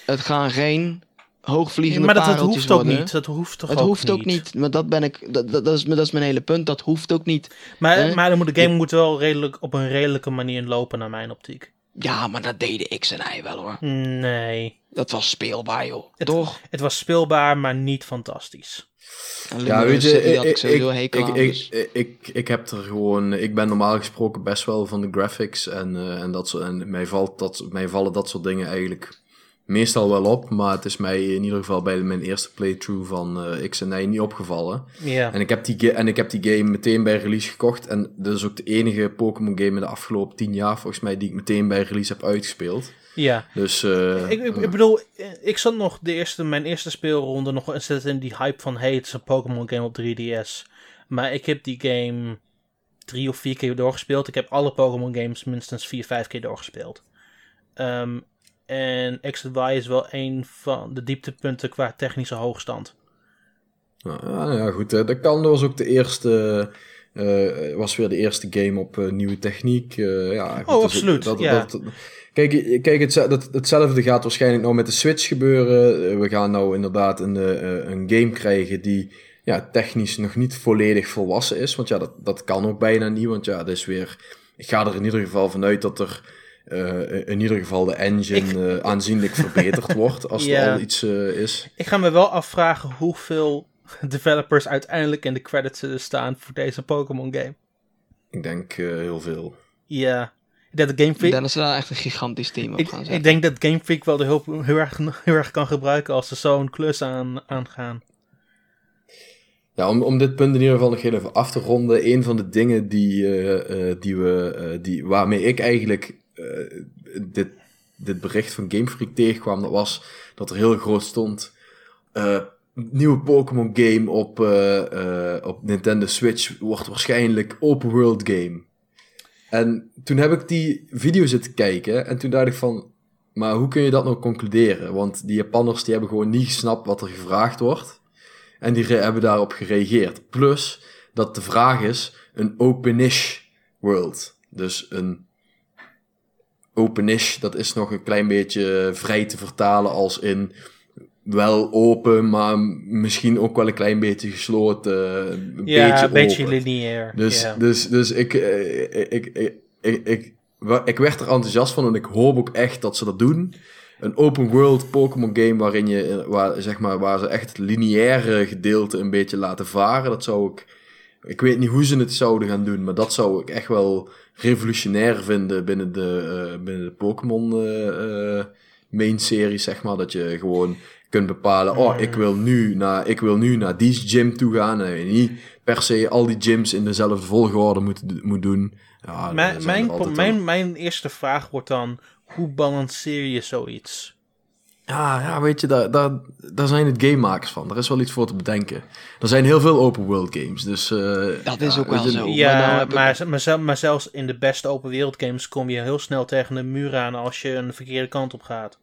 het gaan geen hoogvliegende maar dat, hoeft ook worden. niet. Dat hoeft toch Het ook hoeft ook niet, maar dat ben ik, dat, dat, dat is, dat is mijn hele punt. Dat hoeft ook niet. Maar, Hè? maar dan moet de game moet wel redelijk, op een redelijke manier lopen naar mijn optiek. Ja, maar dat deden X en Y wel hoor. Nee. Dat was speelbaar, joh. Het- Toch? Het was speelbaar, maar niet fantastisch. Ja, weet je, ik, had ik ik, dus- ik, ik heb er gewoon, ik ben normaal gesproken best wel van de graphics en, eh, en dat soort, en mij, valt dat, mij vallen dat soort dingen eigenlijk meestal wel op, maar het is mij in ieder geval bij mijn eerste playthrough van eh, X en Y niet opgevallen. Ja. En ik, heb die en ik heb die game meteen bij release gekocht en dat is ook de enige Pokémon game in de afgelopen tien jaar volgens mij die ik meteen bij release heb uitgespeeld. Ja. Dus eh, Ik, ik, ik bedoel, eh, ik zat nog de eerste, mijn eerste speelronde nog ontzettend in die hype van hey, het is een Pokémon game op 3DS. Maar ik heb die game drie of vier keer doorgespeeld. Ik heb alle Pokémon games minstens vier, vijf keer doorgespeeld. Ehm, en X Y is wel een van de dieptepunten qua technische hoogstand. Nou, ja, ja, goed. hè. Dat kan. Dat was ook de eerste. eh, was weer de eerste game op eh, nieuwe techniek. eh, ja, goed, Oh, dus absoluut, Dat, ja. dat, kijk, kijk het, dat, hetzelfde gaat waarschijnlijk nou met de Switch gebeuren. Eh, we gaan nou inderdaad een, eh, een game krijgen die ja, technisch nog niet volledig volwassen is. Want ja, dat, dat kan ook bijna niet. Want ja, dat is weer. Ik ga er in ieder geval vanuit dat er. Eh, in ieder geval de engine eh, aanzienlijk verbeterd wordt als Ja. er al iets eh, is. Ik ga me wel afvragen hoeveel developers uiteindelijk in de credits zullen staan voor deze Pokémon game. Ik denk eh, heel veel. Ja. Ik dat Game Ik Freak, denk dat ze daar echt een gigantisch team op ik, gaan ik zetten. denk dat Game Freak wel de hulp heel erg, heel erg kan gebruiken als ze zo'n klus aan, aangaan. Ja, om, om dit punt in ieder geval nog heel even af te ronden. Een van de dingen die, eh, eh, die we, eh, die, waarmee ik eigenlijk eh, dit, dit bericht van Game Freak tegenkwam, dat was dat er heel groot stond. eh, nieuwe Pokémon game op, eh, op Nintendo Switch wordt waarschijnlijk open world game. En toen heb ik die video zitten kijken en toen dacht ik van, maar hoe kun je dat nou concluderen? Want die Japanners die hebben gewoon niet gesnapt wat er gevraagd wordt. En die hebben daarop gereageerd. Plus dat de vraag is een openish world. Dus een openish, dat is nog een klein beetje vrij te vertalen als in wel open, maar misschien ook wel een klein beetje gesloten. Een Ja, beetje een beetje open. lineair. Dus, dus, dus ik, eh, ik, ik, ik, ik, ik, ik werd er enthousiast van en ik hoop ook echt dat ze dat doen. Een open world Pokémon game waarin je, eh, waar, zeg maar, waar ze echt het lineaire gedeelte een beetje laten varen. Dat zou ik, ik weet niet hoe ze het zouden gaan doen, maar dat zou ik echt wel revolutionair vinden binnen de, eh, binnen de Pokémon eh, eh, main series, zeg maar. Dat je gewoon kunt bepalen, oh, ik wil nu naar, ik wil nu naar die gym toe gaan. En je niet per se al die gyms in dezelfde volgorde moet, moet doen. Ja, Mijn, mijn, mijn, mijn eerste vraag wordt dan: hoe balanceer je zoiets? Ja, ja, weet je, daar, daar, daar zijn het gamemakers van. Daar is wel iets voor te bedenken. Er zijn heel veel open world games, dus... eh, Dat ja, is ook wel je, zo. maar nou ik- maar, maar, maar zelfs in de beste open wereld games kom je heel snel tegen een muur aan als je een verkeerde kant op gaat.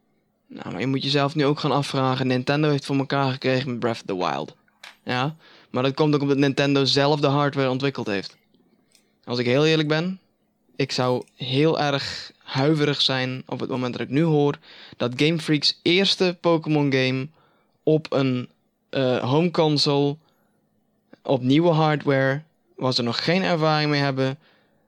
Nou, maar je moet jezelf nu ook gaan afvragen. Nintendo heeft voor elkaar gekregen met Breath of the Wild. Ja, maar dat komt ook omdat Nintendo zelf de hardware ontwikkeld heeft. Als ik heel eerlijk ben, ik zou heel erg huiverig zijn op het moment dat ik nu hoor dat Game Freak's eerste Pokémon game op een eh, home console, op nieuwe hardware, waar ze nog geen ervaring mee hebben,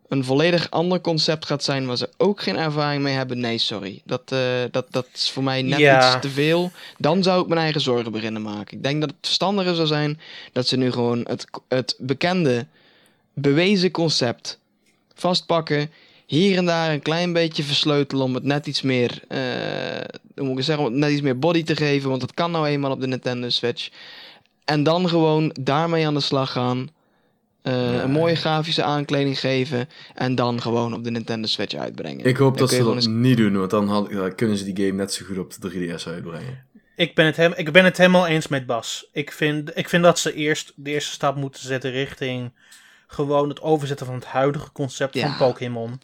een volledig ander concept gaat zijn waar ze ook geen ervaring mee hebben. Nee, sorry. Dat, eh, dat, dat is voor mij net Ja. iets te veel. Dan zou ik mijn eigen zorgen beginnen maken. Ik denk dat het verstandiger zou zijn dat ze nu gewoon het, het bekende, bewezen concept vastpakken. Hier en daar een klein beetje versleutelen om het net iets meer, eh, hoe moet ik zeggen, om het net iets meer body te geven. Want dat kan nou eenmaal op de Nintendo Switch. En dan gewoon daarmee aan de slag gaan. Eh, Ja. Een mooie grafische aankleding geven. En dan gewoon op de Nintendo Switch uitbrengen. Ik hoop dat ze dat niet doen, want dan, had, dan kunnen ze die game net zo goed op de 3DS uitbrengen. Ik ben, het hem, ik ben het helemaal eens met Bas. Ik vind, ik vind dat ze eerst de eerste stap moeten zetten richting gewoon het overzetten van het huidige concept Ja. van Pokémon.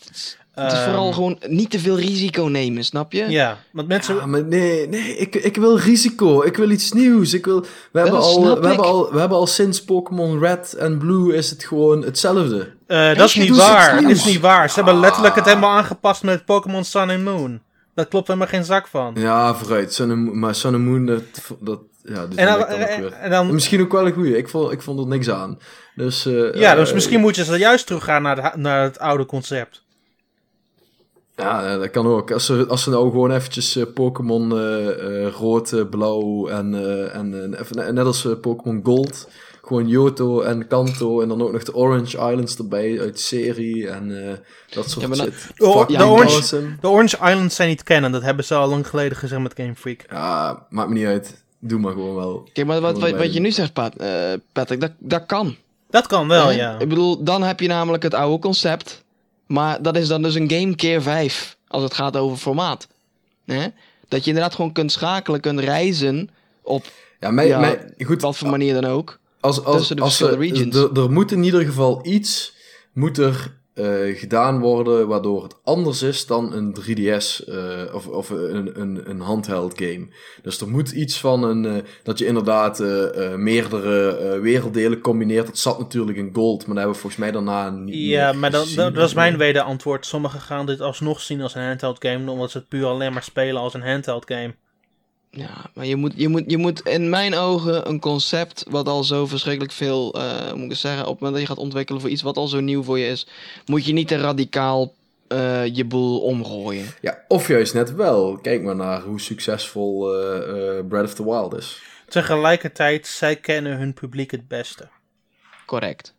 Het is vooral Ehm, gewoon niet te veel risico nemen, snap je? Ja, want mensen. Ja, maar nee, nee ik, ik wil risico. Ik wil iets nieuws. Ik wil, we, hebben al, we, hebben al, we hebben al sinds Pokémon Red en Blue is het gewoon hetzelfde. eh, dat is niet waar. Dat is niet waar. Ze hebben Ah. letterlijk het helemaal aangepast met Pokémon Sun en Moon. Daar klopt helemaal geen zak van. Ja, vooruit. Sun and maar Sun and Moon, dat, dat, ja, En vond dan, ook en, weer. en dan, Misschien ook wel een goeie. Ik vond, ik vond er niks aan. Dus, eh, ja, dus eh, misschien moet je ze juist teruggaan naar, de, naar het oude concept. Ja, eh, dat kan ook. Als ze, als ze nou gewoon eventjes Pokémon rood, blauw en, en even- net als Pokémon Gold. Gewoon Johto en Kanto en dan ook nog de Orange Islands erbij uit de serie en eh, dat soort Ja, maar dat- shit. Oh, de Orange- awesome. De Orange Islands zijn niet kennen. Dat hebben ze al lang geleden gezegd met Game Freak. Ja, maakt me niet uit. Doe maar gewoon wel. Kijk, maar wat, wat, wat je nu zegt, Pat, eh, Patrick, dat, dat kan. Dat kan wel, ja. Ik bedoel, dan heb je namelijk het oude concept. Maar dat is dan dus een game keer 5. Als het gaat over formaat. Hè? Dat je inderdaad gewoon kunt schakelen, kunt reizen. Op Ja, mij, Ja, mij, goed, wat voor manier dan ook. Als, als, tussen de als er, regions. moet in ieder geval iets moet er, eh, gedaan worden waardoor het anders is dan een 3DS eh, of, of een, een, een handheld game. Dus er moet iets van een, eh, dat je inderdaad meerdere werelddelen combineert. Dat zat natuurlijk in Gold, maar dat hebben we volgens mij daarna niet Ja, meer maar dan, dat, dat is mijn wederantwoord. Sommigen gaan dit alsnog zien als een handheld game, omdat ze het puur alleen maar spelen als een handheld game. Ja, maar je moet, je, moet, je moet in mijn ogen een concept wat al zo verschrikkelijk veel, eh, hoe moet ik zeggen, op het moment dat je gaat ontwikkelen voor iets wat al zo nieuw voor je is, moet je niet te radicaal eh, je boel omgooien. Ja, of juist net wel. Kijk maar naar hoe succesvol eh, eh, Breath of the Wild is. Tegelijkertijd, zij kennen hun publiek het beste. Correct.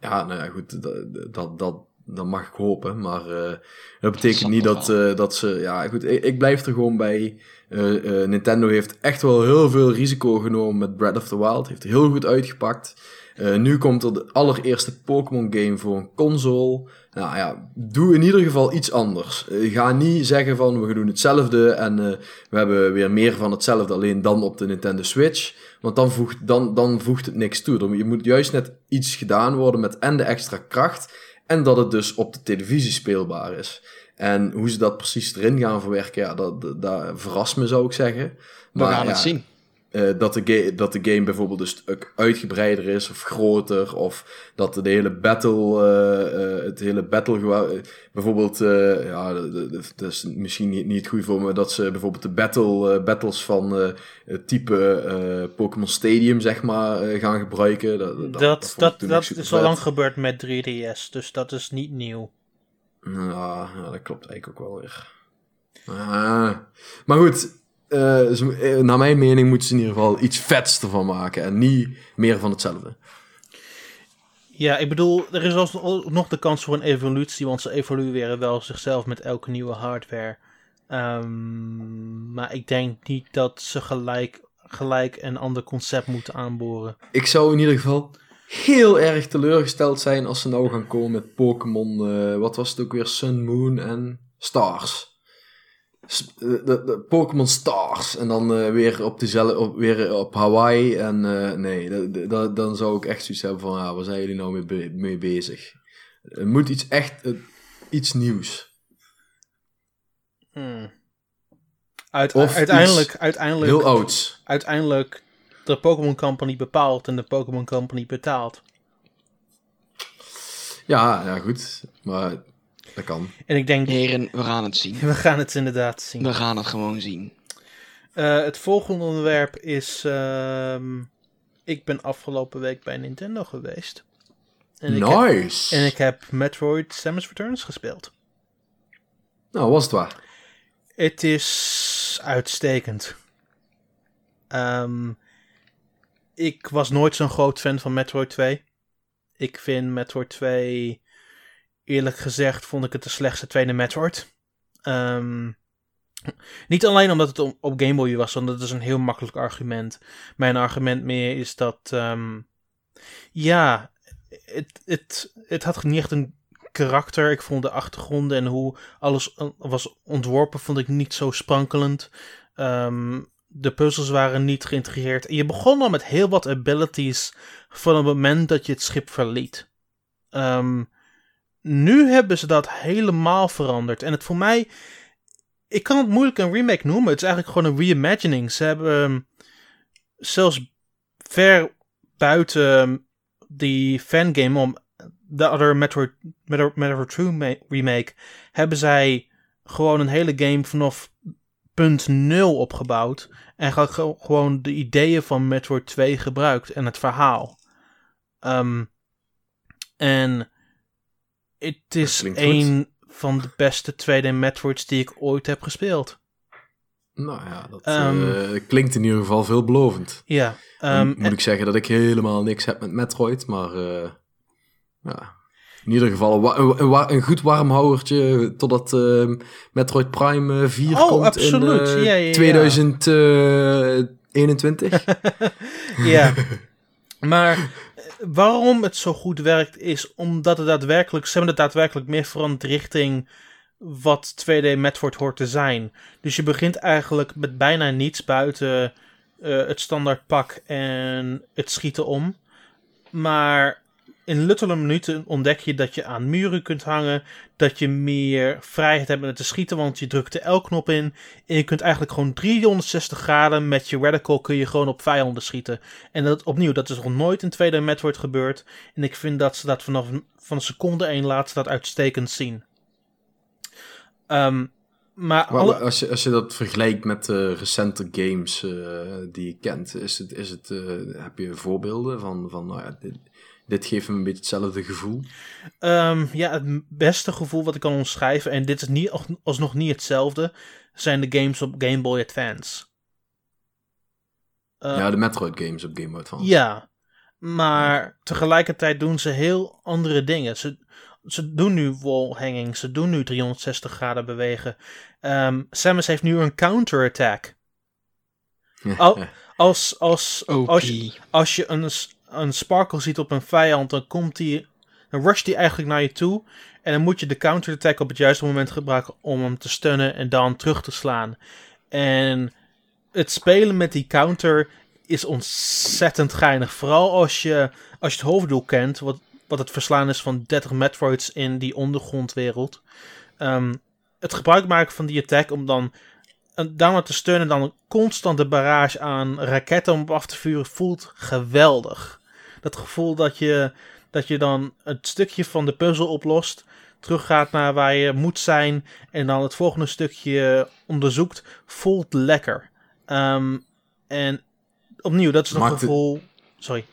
Ja, nou ja, goed, dat, dat, dat, dan mag ik hopen. Maar uh, dat betekent niet dat, uh, dat ze. Ja, goed, ik, ik, blijf er gewoon bij. Uh, Nintendo heeft echt wel heel veel risico genomen met Breath of the Wild. Heeft heel goed uitgepakt. nu komt er de allereerste Pokémon game voor een console. Nou ja, doe in ieder geval iets anders. ga niet zeggen van we doen hetzelfde en we hebben weer meer van hetzelfde, alleen dan op de Nintendo Switch. Want dan voegt, dan, dan voegt het niks toe. Je moet juist net iets gedaan worden met en de extra kracht. En dat het dus op de televisie speelbaar is. En hoe ze dat precies erin gaan verwerken, ja, dat, dat, verrast me zou ik zeggen. We gaan ja, het zien. Uh, dat, de dat de game bijvoorbeeld stuk uitgebreider is of groter. Of dat de hele battle, uh, uh, het hele battle, bijvoorbeeld, ja, dat is misschien niet, niet goed voor me, dat ze bijvoorbeeld de battle, battles van het type Pokémon Stadium, zeg maar, gaan gebruiken. Dat, dat, dat, dat, dat is al lang gebeurd met 3DS, dus dat is niet nieuw. Ja, ja dat klopt eigenlijk ook wel weer. Ah. maar goed, uh, naar mijn mening moeten ze in ieder geval iets vets ervan maken en niet meer van hetzelfde. Ja, ik bedoel, er is alsnog nog de kans voor een evolutie, want ze evolueren wel zichzelf met elke nieuwe hardware. Um, maar ik denk niet dat ze gelijk, gelijk een ander concept moeten aanboren. Ik zou in ieder geval heel erg teleurgesteld zijn als ze nou gaan komen met Pokémon, uh, wat was het ook weer, Sun, Moon en Stars de, de, Pokémon Stars. En dan uh, weer op dezelfde, op, weer op Hawaii. En uh, nee, dan zou ik echt zoiets hebben van, ah, waar zijn jullie nou mee, mee bezig? Er moet iets echt, uh, iets nieuws. Hmm. Uit, uiteindelijk, uiteindelijk, heel ouds. Uiteindelijk de Pokémon Company bepaalt en de Pokémon Company betaalt. Ja, ja, goed. Maar dat kan. En ik denk... Heren, we gaan het zien. We gaan het inderdaad zien. We gaan het gewoon zien. Uh, het volgende onderwerp is... Uh, ik ben afgelopen week bij Nintendo geweest. En nice! Heb, en ik heb Metroid Samus Returns gespeeld. Nou, was het waar? Het is uitstekend. Um, ik was nooit zo'n groot fan van Metroid 2. Ik vind Metroid 2 eerlijk gezegd vond ik het de slechtste tweede Metroid. Um, niet alleen omdat het op, Game Boy was, want dat is een heel makkelijk argument. Mijn argument meer is dat, um, ja, het, het, het had niet echt een karakter. Ik vond de achtergronden en hoe alles was ontworpen, vond ik niet zo sprankelend. Um, de puzzels waren niet geïntegreerd. En je begon al met heel wat abilities van het moment dat je het schip verliet. Um, nu hebben ze dat helemaal veranderd. En het voor mij. Ik kan het moeilijk een remake noemen. Het is eigenlijk gewoon een reimagining. Ze hebben ehm, zelfs ver buiten ehm, die fangame om de Other Metroid, Metroid, 2 remake. Hebben zij gewoon een hele game vanaf punt 0 opgebouwd. En gewoon de ideeën van Metroid 2 gebruikt. En het verhaal. Um, en het is een van de beste 2D Metroids die ik ooit heb gespeeld. Nou ja, dat um, klinkt in ieder geval veelbelovend. Ja. Um, moet ik zeggen dat ik helemaal niks heb met Metroid, maar uh, ja, in ieder geval een, een, een goed warmhouwertje totdat uh, Metroid Prime 4 oh, komt absoluut. in ja, ja, ja. 2021. ja, maar waarom het zo goed werkt is omdat het daadwerkelijk, ze hebben het daadwerkelijk meer veranderd richting wat 2D Metroid hoort te zijn. Dus je begint eigenlijk met bijna niets buiten uh, het standaard pak en het schieten om. Maar in luttele minuten ontdek je dat je aan muren kunt hangen. Dat je meer vrijheid hebt met te schieten, want je drukt de L-knop in. En je kunt eigenlijk gewoon 360 graden met je radical kun je gewoon op vijanden schieten. En dat opnieuw, dat is nog nooit in 2D Metroid gebeurd. En ik vind dat ze dat vanaf van seconde 1 laten dat uitstekend zien. Um, maar, alle... als, je, als je dat vergelijkt met de recente games uh, die je kent, is het, is het, uh, heb je voorbeelden van, van nou ja, dit, dit geeft me een beetje hetzelfde gevoel. Um, ja, het beste gevoel wat ik kan omschrijven, en dit is niet, alsnog niet hetzelfde, zijn de games op Game Boy Advance. Uh, ja, de Metroid games op Game Boy Advance. Ja, maar tegelijkertijd doen ze heel andere dingen. Ze, ze doen nu wall hanging, ze doen nu 360 graden bewegen. Ehm, Samus heeft nu een counter-attack. Al- Als, als, OP. als, je, als je een, een sparkle ziet op een vijand, dan komt die, dan rusht die eigenlijk naar je toe. En dan moet je de counter-attack op het juiste moment gebruiken om hem te stunnen en dan terug te slaan. En het spelen met die counter is ontzettend geinig. Vooral als je, als je het hoofddoel kent, wat, wat het verslaan is van 30 Metroids in die ondergrondwereld. Ehm, het gebruik maken van die attack om dan een downer te stunnen, dan een constante barrage aan raketten om af te vuren, voelt geweldig. Dat gevoel dat je, dat je dan het stukje van de puzzel oplost, teruggaat naar waar je moet zijn en dan het volgende stukje onderzoekt, voelt lekker. Ehm, en opnieuw, dat is een het- gevoel. Sorry.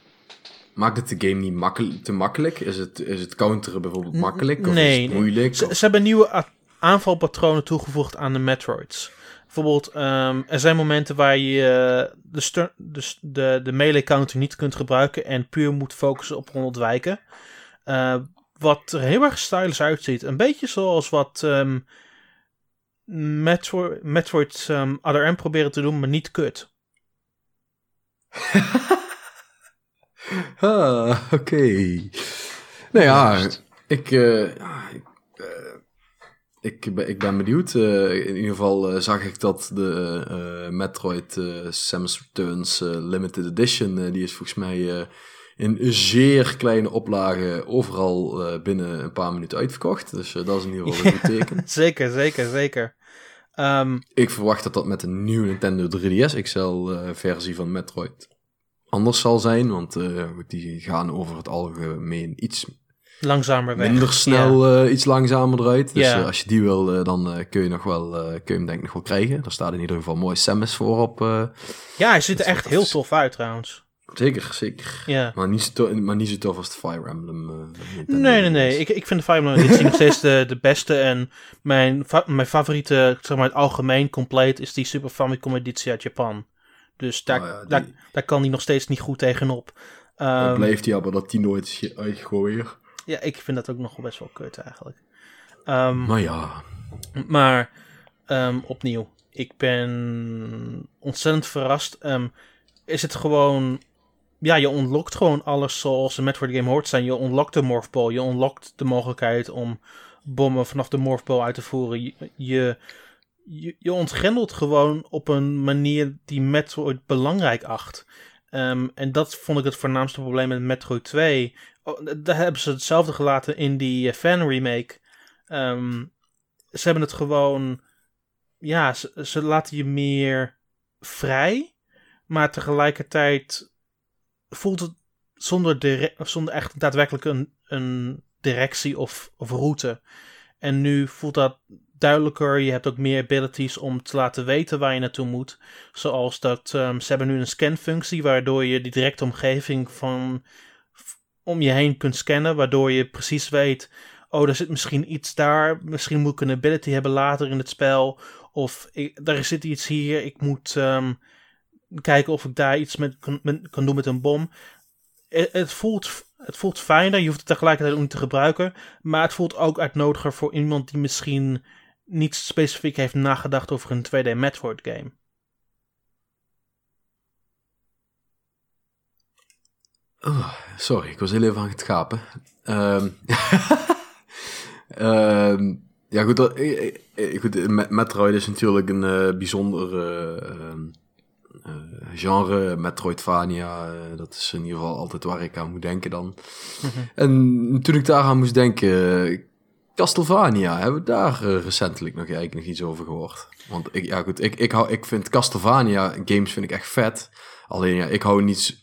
Maakt het de game niet makkel- te makkelijk? Is het, is het counteren bijvoorbeeld makkelijk? Of nee, is het moeilijk? Ze, Of- ze hebben nieuwe aanvalpatronen toegevoegd aan de Metroids. Bijvoorbeeld, ehm, er zijn momenten waar je eh, de, de, de, de melee counter niet kunt gebruiken en puur moet focussen op ontwijken. Eh, wat er heel erg stylish uitziet. Een beetje zoals wat Metro Metroid ehm Other M proberen te doen, maar niet kut. Ah, oké. Nou ja, ik, eh, ik, ik, ben, ik ben benieuwd. Eh, in ieder geval eh, zag ik dat de eh, Metroid Samus Returns Limited Edition, die is volgens mij in een zeer kleine oplage overal binnen een paar minuten uitverkocht. Dus dat is in ieder geval een goed teken. Zeker, zeker, zeker. Ehm, Ik verwacht dat dat met een nieuwe Nintendo 3DS XL eh, versie van Metroid anders zal zijn. Want die gaan over het algemeen iets langzamer weg. minder snel, eh, iets langzamer eruit. Dus Ja. eh, als je die wil, eh, dan kun je nog wel, kun je hem denk ik nog wel krijgen. Daar staat in ieder geval mooi Samus voor op. Ja, hij ziet er echt heel tof uit trouwens. zeker, zeker. Ja. Maar niet, zo maar niet zo tof als de Fire Emblem. Nee, nee, nee. 3DS. Ik, ik vind de Fire Emblem editie nog steeds de, de beste. En mijn, fa- mijn favoriete, zeg maar het algemeen compleet, is die Super Famicom editie uit Japan. Dus daar, Oh ja, die- daar, daar kan die nog steeds niet goed tegenop. Dan Ehm, blijft hij maar dat die nooit uitgooien. Ja, ik vind dat ook nog wel best wel kut eigenlijk. Maar ja, Maar ehm, opnieuw, ik ben ontzettend verrast. Ehm, is het gewoon. Ja, je unlockt gewoon alles zoals een Metroid game hoort zijn. Je unlockt de Morph Ball. Je unlockt de mogelijkheid om bommen vanaf de Morph Ball uit te voeren. Je, je, je, je ontgrendelt gewoon op een manier die Metroid belangrijk acht. En dat vond ik het voornaamste probleem met Metroid 2. Oh, daar hebben ze hetzelfde gelaten in die eh, fan remake. Ehm, ze hebben het gewoon. Ja, ze, laten je meer vrij. Maar tegelijkertijd voelt het zonder, zonder echt daadwerkelijk een, een directie of, of route. En nu voelt dat duidelijker. Je hebt ook meer abilities om te laten weten waar je naartoe moet. Zoals dat ehm, ze hebben nu een scanfunctie waardoor je die directe omgeving van om je heen kunt scannen, waardoor je precies weet, oh, er zit misschien iets daar, misschien moet ik een ability hebben later in het spel, of ik, daar zit iets hier, ik moet ehm, kijken of ik daar iets met kan, doen met een bom. Het, het voelt, het voelt fijner, je hoeft het tegelijkertijd ook niet te gebruiken, maar het voelt ook uitnodiger voor iemand die misschien niet specifiek heeft nagedacht over een 2D Metroid game. Oh, sorry, ik was heel even aan het gapen. Ehm, ehm, ja, goed, dat- eh, eh, eh, goed Metroid is natuurlijk een eh, bijzonder ehm, eh, genre. Metroidvania, dat is in ieder geval altijd waar ik aan moet denken dan. En toen ik daaraan moest denken, Castlevania, hebben we daar recentelijk nog eigenlijk nog iets over gehoord? Want ik, ja goed, ik, ik, hou, ik vind Castlevania games vind ik echt vet. Alleen ja, ik hou niet,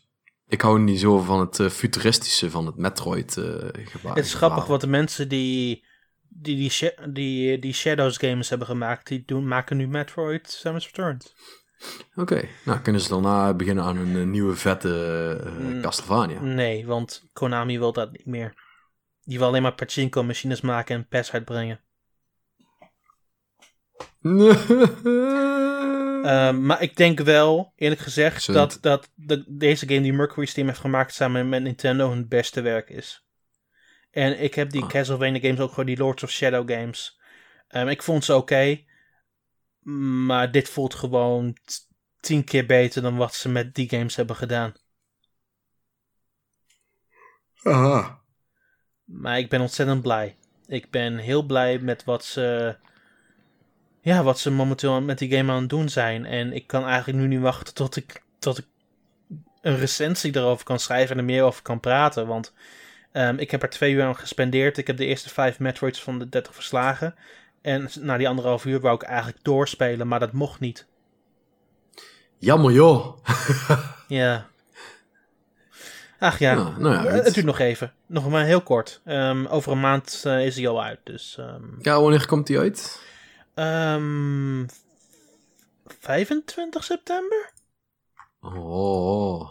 ik hou niet zo van het eh, futuristische van het Metroid eh gebaar. Het is grappig, wat de mensen die die, die, die, die Shadows games hebben gemaakt, die doen, maken nu Metroid Samus Returns. Oké, nou kunnen ze daarna beginnen aan een eh, nieuwe vette eh, Mm. Castlevania. Nee, want Konami wil dat niet meer. Die wil alleen maar pachinko machines maken en PES uitbrengen. Ehm, maar ik denk wel, eerlijk gezegd, dat, dat de, deze game die Mercury Steam heeft gemaakt samen met Nintendo hun beste werk is. En ik heb die Ah. Castlevania games ook gewoon die Lords of Shadow games. Ehm, ik vond ze oké. maar dit voelt gewoon tien keer beter dan wat ze met die games hebben gedaan. Aha. Maar ik ben ontzettend blij. Ik ben heel blij met wat ze. Ja, wat ze momenteel met die game aan het doen zijn. En ik kan eigenlijk nu niet wachten tot ik, tot ik een recensie erover kan schrijven en er meer over kan praten. Want ehm, ik heb er twee uur aan gespendeerd. Ik heb de eerste vijf Metroids van de 30 verslagen. En na die anderhalf uur wou ik eigenlijk doorspelen, maar dat mocht niet. Jammer joh. Ja. Ach ja, Ja, nou ja, Eh, het duurt nog even. Nog maar heel kort. Ehm, over een maand eh, is hij al uit. Dus ehm, Ja, wanneer komt die uit? Ehm 25 september? Oh.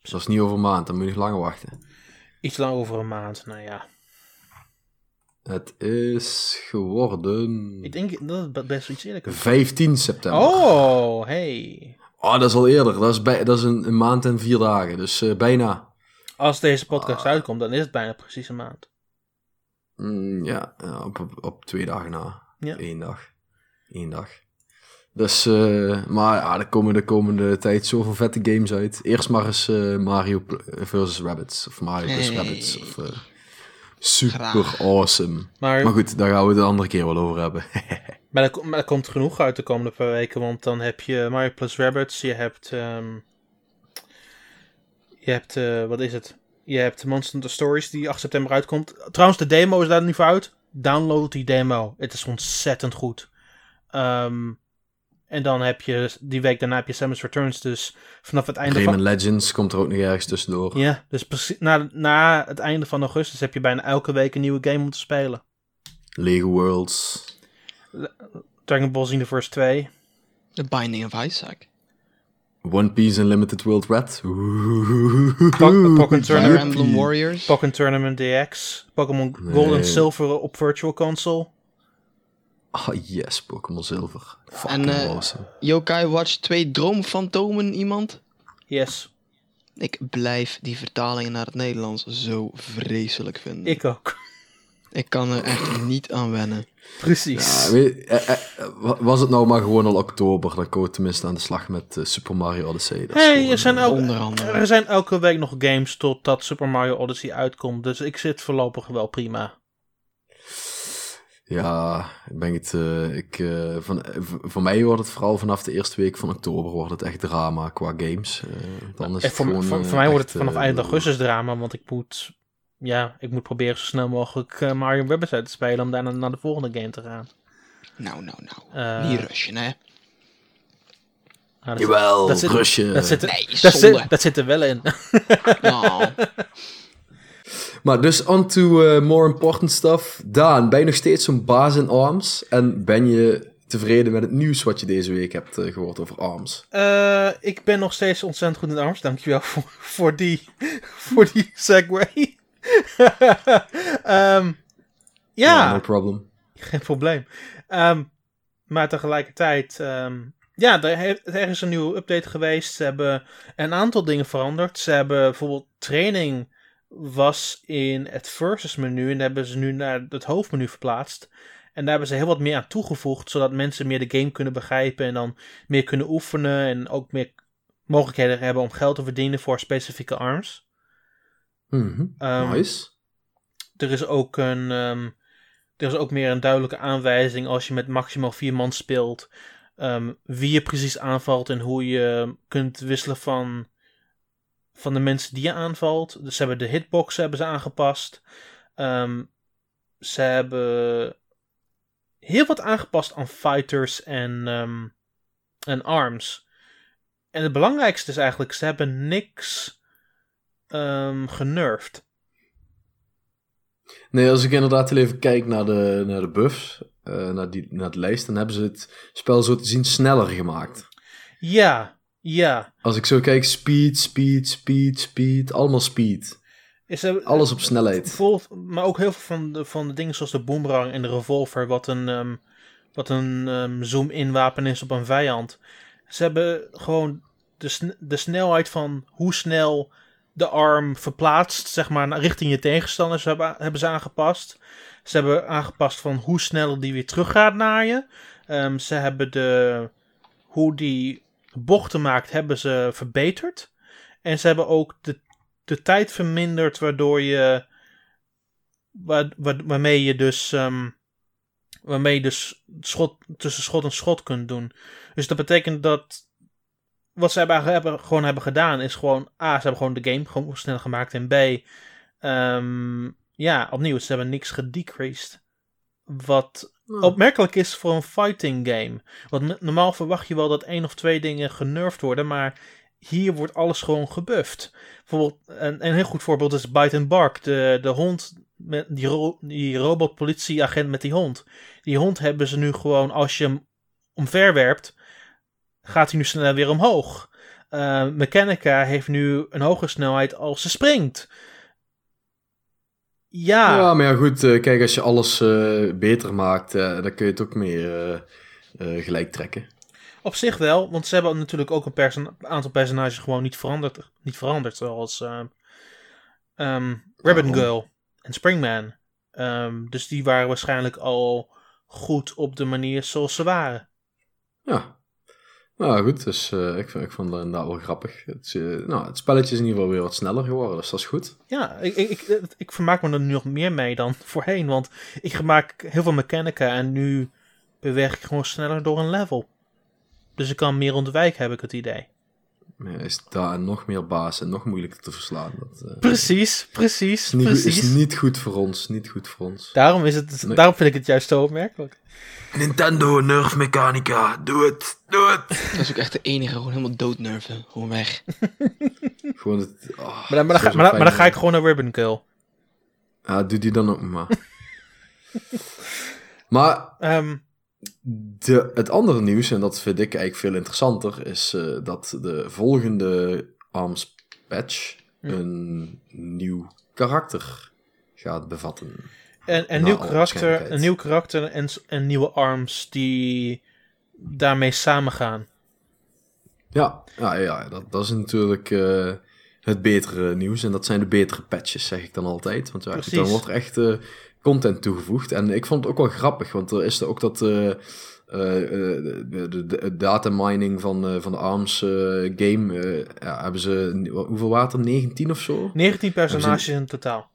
Dus dat is niet over een maand, dan moet je nog langer wachten. Iets lang over een maand, nou ja. Het is geworden Ik denk dat het best iets kan. 15 september. Oh, hey. Oh, dat is al eerder. Dat is, bij, dat is een, een maand en vier dagen. Dus eh, bijna. Als deze podcast Ah. uitkomt, dan is het bijna precies een maand. Mm, ja, ja, op, op, op twee dagen na. Ja. Eén dag. Eén dag. Dus, eh, maar ja, er komen de komende tijd zoveel vette games uit. Eerst maar eens eh, Mario versus Rabbits. Of Mario plus Hey. Rabbits. Of, eh, super Graag. awesome. Maar, Maar goed, daar gaan we het een andere keer wel over hebben. maar, er, maar er komt genoeg uit de komende paar weken. Want dan heb je Mario plus Rabbids. Je hebt... ehm, je hebt... wat is het? Je hebt Monster Hunter Stories die 8 september uitkomt. Trouwens, de demo is daar niet voor uit. Download die demo. Het is ontzettend goed. Ehm, en dan heb je die week daarna heb je Samus Returns. Dus vanaf het einde van... Rayman Legends komt er ook nog ergens tussendoor. Ja, dus precies na, na het einde van augustus heb je bijna elke week een nieuwe game om te spelen. Lego Worlds. Dragon Ball Xenoverse 2. The Binding of Isaac. One Piece Unlimited World Red. Fire Tournament, Emblem Warriors. Pokken Tournament DX. Pokémon Gold en Nee. Silver op Virtual Console. Ah, yes, Pokémon Zilver. En, Fucking eh, awesome. Yokai Watch 2 Droomfantomen iemand? Yes, Ik blijf die vertalingen naar het Nederlands zo vreselijk vinden. ik ook. Ik kan er echt niet aan wennen. Precies. Ja, weet, eh, eh, wa- was het nou maar gewoon al oktober, dan komen we tenminste aan de slag met eh, Super Mario Odyssey. Dat hey, gewoon, er zijn, elke, Onder andere. er zijn elke week nog games totdat Super Mario Odyssey uitkomt. Dus ik zit voorlopig wel prima. Ja, ik ben het. eh, ik, eh, van, voor mij wordt het vooral vanaf de eerste week van oktober wordt het echt drama qua games. Dan is het voor, gewoon, voor, voor mij wordt het vanaf eind augustus drama, want ik moet, ja, ik moet proberen zo snel mogelijk eh, Mario Rabbids uit te spelen om daarna naar de volgende game te gaan. Nou, nou, nou. Eh, Niet rushen, hè. Nou, dat, Jawel, dat zit, dat, zit, Nee, dat, zonde. zit, dat zit er wel in. Nou, Maar dus on to eh, more important stuff. Daan, ben je nog steeds zo'n baas in ARMS? En ben je tevreden met het nieuws wat je deze week hebt eh, gehoord over ARMS? Eh, ik ben nog steeds ontzettend goed in arms. Dankjewel voor, voor, die, voor die segue. Ehm, ja, no problem. geen probleem. Ehm, maar tegelijkertijd, ehm, ja, er, er is een nieuwe update geweest. Ze hebben een aantal dingen veranderd. Ze hebben bijvoorbeeld training was in het versus menu en hebben ze nu naar het hoofdmenu verplaatst. En daar hebben ze heel wat meer aan toegevoegd, zodat mensen meer de game kunnen begrijpen en dan meer kunnen oefenen en ook meer mogelijkheden hebben om geld te verdienen voor specifieke arms. Mhm, Ehm, nice. Er is ook een. ehm, er is ook meer een duidelijke aanwijzing als je met maximaal vier man speelt. ehm, wie je precies aanvalt en hoe je kunt wisselen van, van de mensen die je aanvalt. Dus ze hebben de hitbox hebben ze aangepast. Ehm, ze hebben heel wat aangepast aan fighters en, en arms. En het belangrijkste is eigenlijk, ze hebben niks ehm genervd. Nee, als ik inderdaad heel even kijk naar de, naar de buffs, eh, naar, die, naar de lijst, dan hebben ze het spel zo te zien sneller gemaakt. Ja, ja. Als ik zo kijk, speed, speed, speed, speed, allemaal speed. Is er, Alles op snelheid. Vol, maar ook heel veel van de, van de dingen zoals de boomerang en de revolver, wat een, ehm, wat een ehm, zoom-in wapen is op een vijand. Ze hebben gewoon de, de snelheid van hoe snel de arm verplaatst, zeg maar, richting je tegenstanders hebben, hebben ze aangepast. Ze hebben aangepast van hoe sneller die weer terug gaat naar je. Ehm, ze hebben de, hoe die bochten maakt, hebben ze verbeterd. En ze hebben ook de, de tijd verminderd, waardoor je, waar- waarmee je dus, ehm, waarmee je dus schot, tussen schot en schot kunt doen. Dus dat betekent dat wat ze hebben, hebben, gewoon hebben gedaan is gewoon... A, ze hebben gewoon de game gewoon sneller gemaakt. En B, ehm, ja, opnieuw, ze hebben niks gedecreased. Wat Nou, opmerkelijk is voor een fighting game. Want normaal verwacht je wel dat één of twee dingen genervd worden, maar hier wordt alles gewoon gebufft. Bijvoorbeeld, een, een heel goed voorbeeld is Bite and Bark, de, de hond, met die, ro die robotpolitieagent met die hond. Die hond hebben ze nu gewoon, als je hem omverwerpt, gaat hij nu sneller weer omhoog. Eh, Mechanica heeft nu een hogere snelheid als ze springt. Ja, Ja, maar ja, goed, eh, kijk, als je alles eh, beter maakt, dan kun je het ook meer gelijk trekken. Op zich wel, want ze hebben natuurlijk ook een aantal personages gewoon niet veranderd. Niet veranderd zoals ehm, Rabbit? Girl en Springman. Ehm, dus die waren waarschijnlijk al goed op de manier zoals ze waren. Ja. Nou goed, dus eh, ik, ik vond dat inderdaad wel grappig. Het, eh, nou, het spelletje is in ieder geval weer wat sneller geworden, dus dat is goed. Ja, ik, ik, ik, ik vermaak me er nu nog meer mee dan voorheen. Want ik maak heel veel mechanica en nu beweeg ik gewoon sneller door een level. Dus ik kan meer ontwijken, heb ik het idee. Is daar nog meer baas en nog moeilijker te verslaan. Dat eh, Precies, precies, is, niet, goed- precies. is niet goed voor ons, niet goed voor ons. Daarom, is het, Nee. daarom vind ik het juist zo opmerkelijk. Nintendo Nerf Mechanica, doe het, doe het. Dat is ook echt de enige, gewoon helemaal doodnerven. Gewoon weg. Gewoon het... oh, Maar dan, maar dan, ga, maar dan, maar dan ga ik gewoon naar Ribbon Kill. Ja, doe die dan ook maar. maar Ehm, De, het andere nieuws, en dat vind ik eigenlijk veel interessanter, is eh, dat de volgende ARMS patch Hm. een nieuw karakter gaat bevatten. en en nieuw karakter, een nieuw karakter en, en nieuwe arms die daarmee samengaan. Ja, ja, ja dat, dat is natuurlijk eh, het betere nieuws. En dat zijn de betere patches, zeg ik dan altijd. Want ja, dan wordt er echt eh, content toegevoegd. En ik vond het ook wel grappig, want er is er ook dat... eh, eh, de, de, de data mining van, eh, van de ARMS game, ja, hebben ze, hoeveel water? 19 of zo? 19 personages in totaal.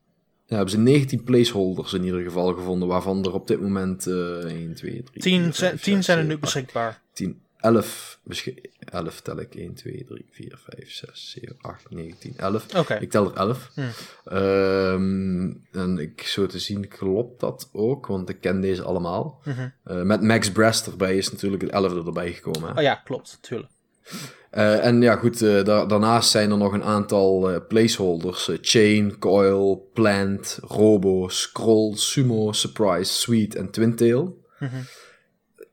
Ja, hebben ze 19 placeholders in ieder geval gevonden, waarvan er op dit moment eh 1, 2, 3, 10, 4, zijn- 5, 10 6, zijn er nu 7, 8, beschikbaar. 10, 11, beschi- 11 tel ik. 1, 2, 3, 4, 5, 6, 7, 8, 9, 10, 11. Oké. Ik tel er 11. Hm. Ehm, en ik zo te zien klopt dat ook, want ik ken deze allemaal. Eh, met Max Brest erbij is natuurlijk het 11e erbij gekomen. hè. Oh ja, klopt, tuurlijk. Eh, en ja, goed, eh, da- daarnaast zijn er nog een aantal eh, placeholders. eh, Chain, Coil, Plant, Robo, Scroll, Sumo, Surprise, Sweet en Twintail. Mhm.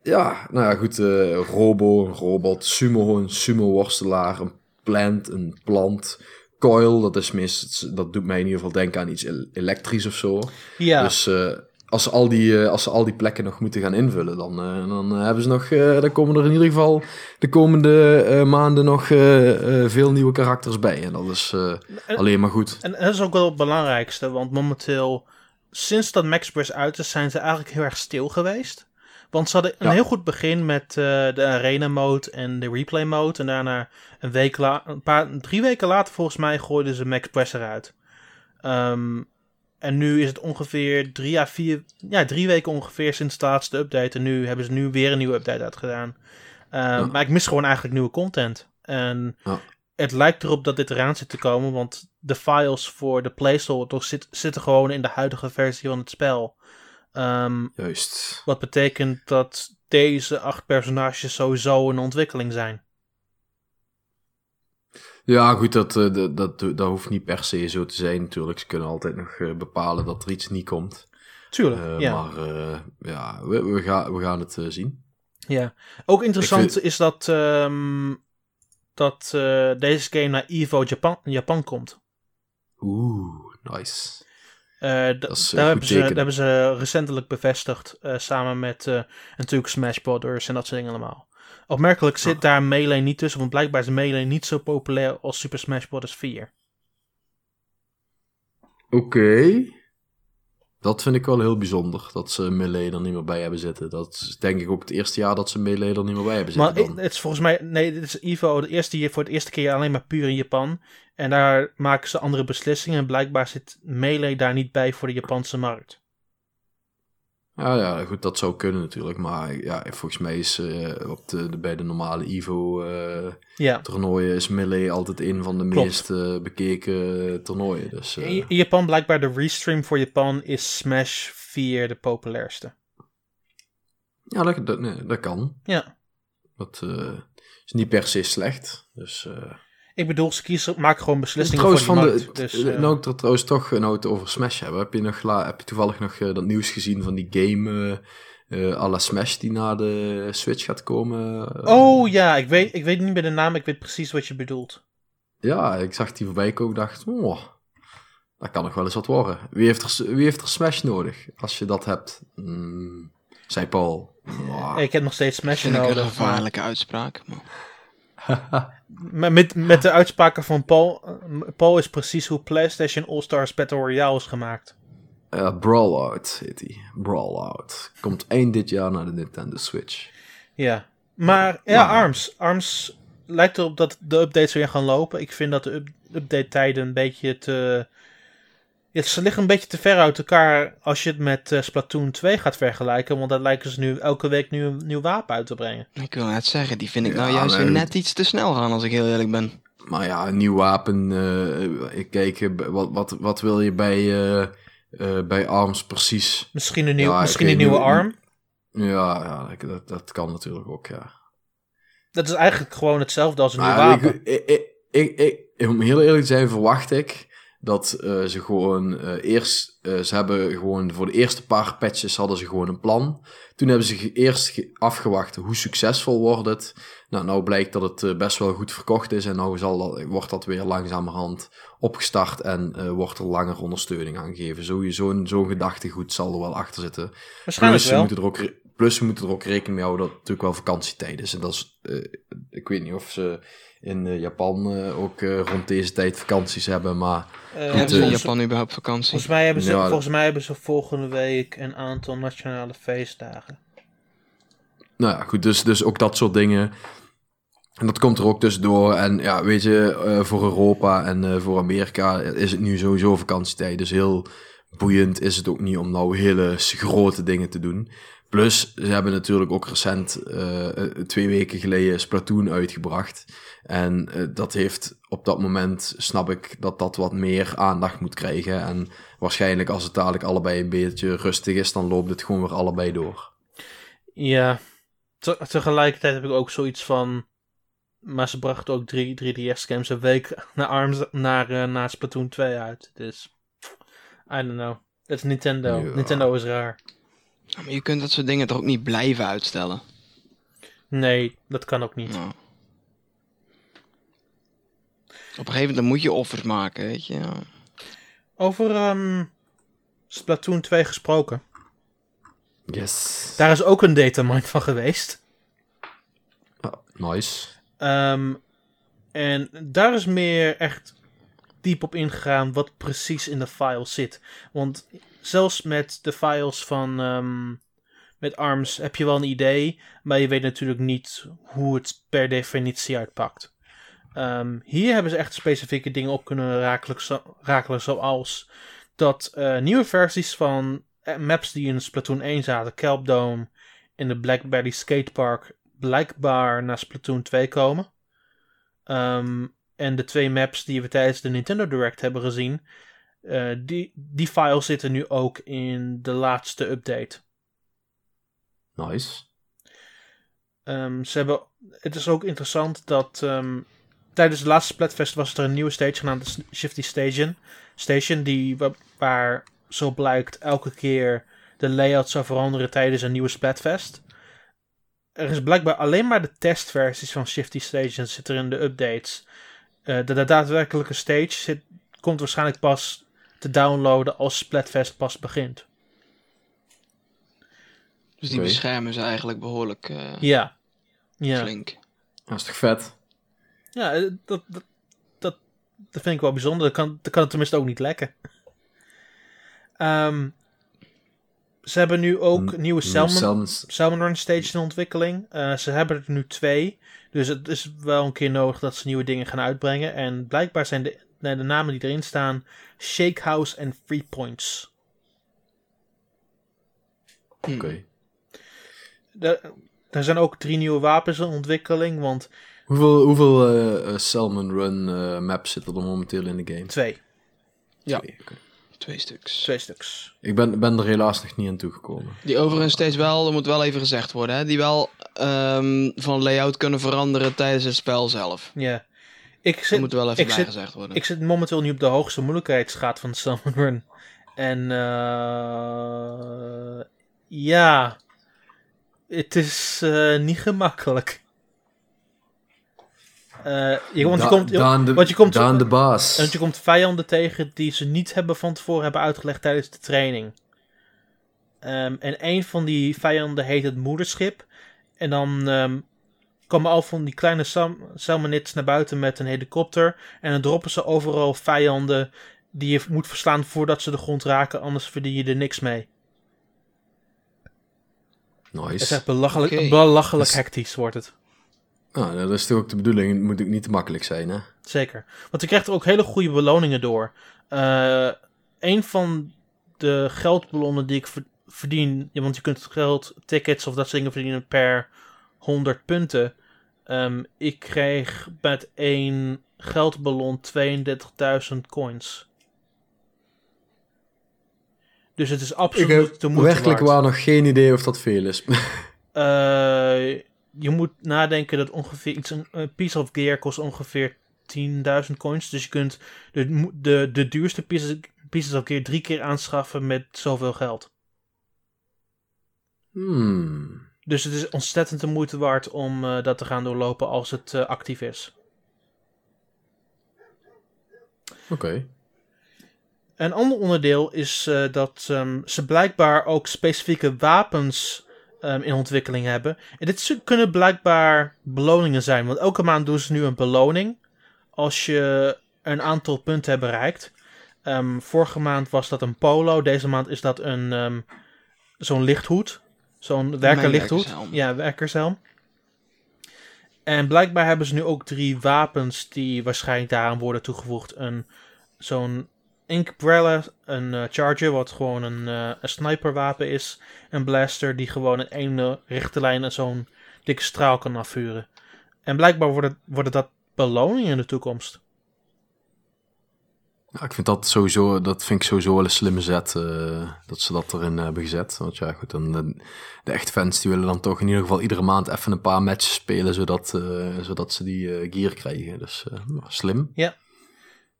Ja, nou ja, goed. eh, Robo, een robot. Sumo, een sumo-worstelaar. Een Plant, een plant. Coil, dat, is meest, dat doet mij in ieder geval denken aan iets el- elektrisch of zo. Ja, Dus eh, als, ze al die, eh, als ze al die plekken nog moeten gaan invullen, dan, dan hebben ze nog, dan komen er in ieder geval de komende maanden nog veel nieuwe karakters bij. En dat is En- alleen maar goed. en dat is ook wel het belangrijkste, want momenteel, sinds dat Max uit is, zijn ze eigenlijk heel erg stil geweest. Want ze hadden een Ja. heel goed begin met eh, de arena mode en de replay mode. En daarna een week la een paar, drie weken later volgens mij gooiden ze Max Press eruit. Ehm, en nu is het ongeveer drie à vier, ja, drie weken ongeveer sinds de laatste update. En nu hebben ze nu weer een nieuwe update uitgedaan. Ehm, Ja. Maar ik mis gewoon eigenlijk nieuwe content. En Ja. het lijkt erop dat dit eraan zit te komen, want de files voor de placeholder zit, zitten gewoon in de huidige versie van het spel. Ehm, Juist. wat betekent dat deze acht personages sowieso in ontwikkeling zijn. Ja, goed, dat, eh, dat, dat, dat hoeft niet per se zo te zijn natuurlijk. Ze kunnen altijd nog eh, bepalen dat er iets niet komt. Tuurlijk, Eh, ja. Maar ja, we, we, gaan, we gaan het zien. ja. Ook interessant vind- is dat, ehm, dat deze game naar EVO Japan, Japan komt. Oeh, nice. Eh, Dat is, daar, hebben ze, daar teken. hebben ze recentelijk bevestigd, eh, samen met eh, natuurlijk Smash Brothers en dat soort dingen allemaal. Opmerkelijk zit Ah. daar Melee niet tussen, want blijkbaar is Melee niet zo populair als Super Smash Bros. 4. Oké. Dat vind ik wel heel bijzonder, dat ze Melee er niet meer bij hebben zitten. Dat is denk ik ook het eerste jaar dat ze Melee er niet meer bij hebben Maar zitten. dan. het is volgens mij, nee, dit is Evo de eerste hier voor het eerste keer alleen maar puur in Japan. En daar maken ze andere beslissingen. En blijkbaar zit Melee daar niet bij voor de Japanse markt. Ja, ja, goed, dat zou kunnen natuurlijk. Maar ja, volgens mij is eh, op de, de, bij de normale Ja. Evo-toernooien is Melee altijd een van de Klopt. meest eh, bekeken toernooien. Dus, eh, In, in Japan blijkbaar de restream voor Japan is Smash 4 de populairste. ja, dat, dat, nee, dat kan. Ja. Dat eh, is niet per se slecht. Dus, eh, Ik bedoel, ze kiezen, maken gewoon beslissingen trouwens, voor van die de, markt. Dus, eh, nou ik er trouwens toch nou het over Smash hebben, heb je, nog heb je toevallig nog eh, dat nieuws gezien van die game eh à la Smash die naar de Switch gaat komen? Oh ja, ik weet, ik weet niet meer de naam, ik weet precies wat je bedoelt. Ja, ik zag die voorbij komen en dacht, oh, dat kan nog wel eens wat worden. Wie heeft er, wie heeft er Smash nodig als je dat hebt? Hmm, zei Paul. Ik heb nog steeds Smash ik een nodig. gevaarlijke uitspraak. Maar... Met, met de uitspraken van Paul, eh, Paul is precies hoe PlayStation All-Stars Battle Royale is gemaakt. Ja, Brawlout heet die. Brawlout. Komt eind dit jaar naar de Nintendo Switch. Ja. Maar ja, Maar- ARMS. ARMS lijkt erop dat de updates weer gaan lopen. Ik vind dat de up- update tijden een beetje te... Ja, ze liggen een beetje te ver uit elkaar als je het met eh, Splatoon 2 gaat vergelijken. Want daar lijken ze nu elke week nu een nieuw wapen uit te brengen. Ik wil net zeggen, die vind ik Ja, nou juist maar- weer net iets te snel gaan als ik heel eerlijk ben. Maar ja, een nieuw wapen. eh, ik kijk, eh, wat, wat, wat wil je bij, eh, eh, bij ARMS precies? Misschien een, nieuw, Ja, misschien een nieuwe nu- ARM. Ja, ja dat, dat kan natuurlijk ook, ja. Dat is eigenlijk gewoon hetzelfde als een nieuw wapen. ik, ik, ik, ik, ik- om heel eerlijk te zijn, verwacht ik dat eh, ze gewoon eh, eerst, eh, ze hebben gewoon voor de eerste paar patches hadden ze gewoon een plan. Toen hebben ze eerst ge- afgewacht hoe succesvol wordt het. Nou, nou blijkt dat het best wel goed verkocht is en nou zal dat, wordt dat weer langzamerhand opgestart en wordt er langer ondersteuning aan gegeven. Sowieso een- zo'n gedachtegoed zal er wel achter zitten. Waarschijnlijk Plus, ze wel. moeten er ook, plus we moeten er ook rekening mee houden dat het natuurlijk wel vakantietijd is. En dat is, ik weet niet of ze in eh, Japan eh, ook eh, rond deze tijd vakanties hebben, maar Eh, Hebben ze in Japan überhaupt vakantie? volgens mij hebben ze, Ja. volgens mij hebben ze volgende week een aantal nationale feestdagen. nou ja, goed, dus, dus ook dat soort dingen. En dat komt er ook tussendoor. En ja, weet je, eh, voor Europa en eh, voor Amerika is het nu sowieso vakantietijd. Dus heel boeiend is het ook niet om nou hele grote dingen te doen. Plus, ze hebben natuurlijk ook recent, eh, twee weken geleden, Splatoon uitgebracht. En eh, dat heeft op dat moment, snap ik, dat dat wat meer aandacht moet krijgen. En waarschijnlijk als het dadelijk allebei een beetje rustig is, dan loopt het gewoon weer allebei door. Ja, te- tegelijkertijd heb ik ook zoiets van. Maar ze brachten ook drie 3DS-games een week naar, Arms, naar, eh, naar Splatoon 2 uit. Dus. I don't know. Het is Nintendo. Ja. Nintendo is raar. Ja, Maar je kunt dat soort dingen toch ook niet blijven uitstellen? Nee, dat kan ook niet. Nou. Op een gegeven moment dan moet je offers maken, weet je. Ja. Over ehm, Splatoon 2 gesproken. Yes. Daar is ook een datamine van geweest. Ja, nice. Ehm, en daar is meer echt diep op ingegaan wat precies in de files zit. Want zelfs met de files van ehm, met ARMS heb je wel een idee, maar je weet natuurlijk niet hoe het per definitie uitpakt. Ehm, hier hebben ze echt specifieke dingen op kunnen rakelen zoals dat eh, nieuwe versies van eh, maps die in Splatoon 1 zaten, Kelp Dome en de Blackberry Skatepark, blijkbaar naar Splatoon 2 komen. Ehm, en de twee maps die we tijdens de Nintendo Direct hebben gezien, eh, die, die files zitten nu ook in de laatste update. Nice. Ehm, ze hebben, het is ook interessant dat ehm, tijdens de laatste Splatfest was er een nieuwe stage genaamd de Shifty Station. Station die, wa- waar zo blijkt elke keer de layout zou veranderen tijdens een nieuwe Splatfest. Er is blijkbaar alleen maar de testversies van Shifty Station zit er in de updates. Eh, de, de daadwerkelijke stage zit, komt waarschijnlijk pas te downloaden als Splatfest pas begint. Dus die Oké. beschermen ze eigenlijk behoorlijk eh, Ja. Ja. flink. Dat is toch vet? Ja, eh, dat, dat, dat, dat vind ik wel bijzonder. Dan kan, dan kan het tenminste ook niet lekken. Ehm, ze hebben nu ook N- nieuwe Salmon, Salmons. Salmon Run Stage in ontwikkeling. Eh, ze hebben er nu twee. Dus het is wel een keer nodig dat ze nieuwe dingen gaan uitbrengen. En blijkbaar zijn de, de namen die erin staan Shakehouse en Free Points. Hm. Oké. Er, er zijn ook drie nieuwe wapens in ontwikkeling, want Hoeveel, hoeveel eh, eh, Salmon Run eh, maps zitten er momenteel in de game? twee. Ja. Twee. Twee stuks. Twee stuks. Ik ben, ben er helaas nog niet aan toegekomen. Die overigens steeds wel, dat moet wel even gezegd worden, hè, die wel ehm, van layout kunnen veranderen tijdens het spel zelf. Ja. Ik zit, moet wel even ik zit- bijgezegd worden. ik zit momenteel nu op de hoogste moeilijkheidsgraad van Salmon Run. En eh ja, het is eh, niet gemakkelijk. Eh, je, want, je Da- komt, Daan de, want je komt- Daan de baas. want je komt vijanden tegen die ze niet hebben van tevoren hebben uitgelegd tijdens de training. Ehm, en een van die vijanden heet het moederschip. En dan ehm, komen al van die kleine sam salmonids naar buiten met een helikopter. En dan droppen ze overal vijanden die je moet verslaan voordat ze de grond raken. Anders verdien je er niks mee. Het is Nice. echt belachelijk, belachelijk Dus- hectisch wordt het. Nou, dat is toch ook de bedoeling. Het moet ook niet te makkelijk zijn, hè? Zeker. Want je krijgt er ook hele goede beloningen door. Eh een van de geldballonnen die ik ver- verdien... want je kunt geld, tickets of dat soort dingen verdienen per 100 punten. Ehm, ik kreeg met één geldballon 32.000 coins. Dus het is Ik absoluut heb de moeite werkelijk waard. waar nog geen idee of dat veel is. Eh, je moet nadenken dat ongeveer iets, een, piece of gear kost ongeveer 10.000 coins. Dus je kunt de, de, de duurste pieces, pieces of gear drie keer aanschaffen met zoveel geld. hmm. Dus het is ontzettend de moeite waard om eh, dat te gaan doorlopen als het eh, actief is. Oké. Een ander onderdeel is eh, dat ehm, ze blijkbaar ook specifieke wapens ehm, in ontwikkeling hebben. En dit kunnen blijkbaar beloningen zijn, want elke maand doen ze nu een beloning als je een aantal punten hebt bereikt. Ehm, vorige maand was dat een polo, deze maand is dat een zo'n lichthoed, zo'n werkerlichthoed. Ja, werkershelm. En blijkbaar hebben ze nu ook drie wapens die waarschijnlijk daaraan worden toegevoegd. Een zo'n Inkbrella, een eh, Charger, wat gewoon een, eh, een sniperwapen is. Een Blaster, die gewoon in één rechte lijn zo'n dikke straal kan afvuren. En blijkbaar worden, worden dat beloningen in de toekomst. Ja, ik vind dat sowieso, dat vind ik sowieso wel een slimme zet, eh, dat ze dat erin hebben gezet. Want ja, goed, dan, de, de echte fans die willen dan toch in ieder geval iedere maand even een paar matches spelen, zodat, eh, zodat ze die eh, gear krijgen. Dus slim. Ja.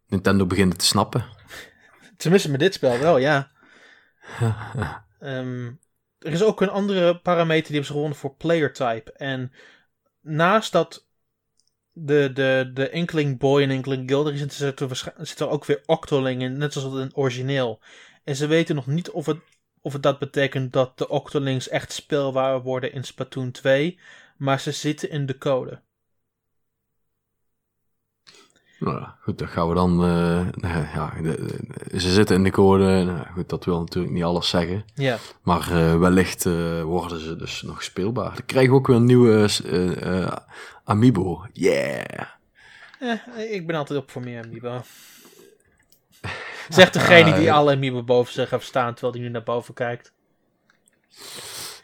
Nintendo begint het te snappen. Tenminste met dit spel wel, ja. Ehm, er is ook een andere parameter die hebben ze gewonnen voor player type. En naast dat de, de, de Inkling Boy en Inkling Girl erin zitten, zit er, waarsch- zit er ook weer Octoling in, net zoals in het origineel. En ze weten nog niet of het, of het dat betekent dat de Octolings echt speelbaar worden in Splatoon 2. Maar ze zitten in de code. Nou ja, goed, dat gaan we dan. eh, ja, de- de- ze zitten in de code. Nou, goed, dat wil natuurlijk niet alles zeggen. Ja, Maar eh, wellicht eh, worden ze dus nog speelbaar. Dan krijgen we ook weer een nieuwe Amiibo. Yeah! eh, ik ben altijd op voor meer Amiibo. Zegt degene die alle Amiibo boven zich heeft staan, terwijl die nu naar boven kijkt.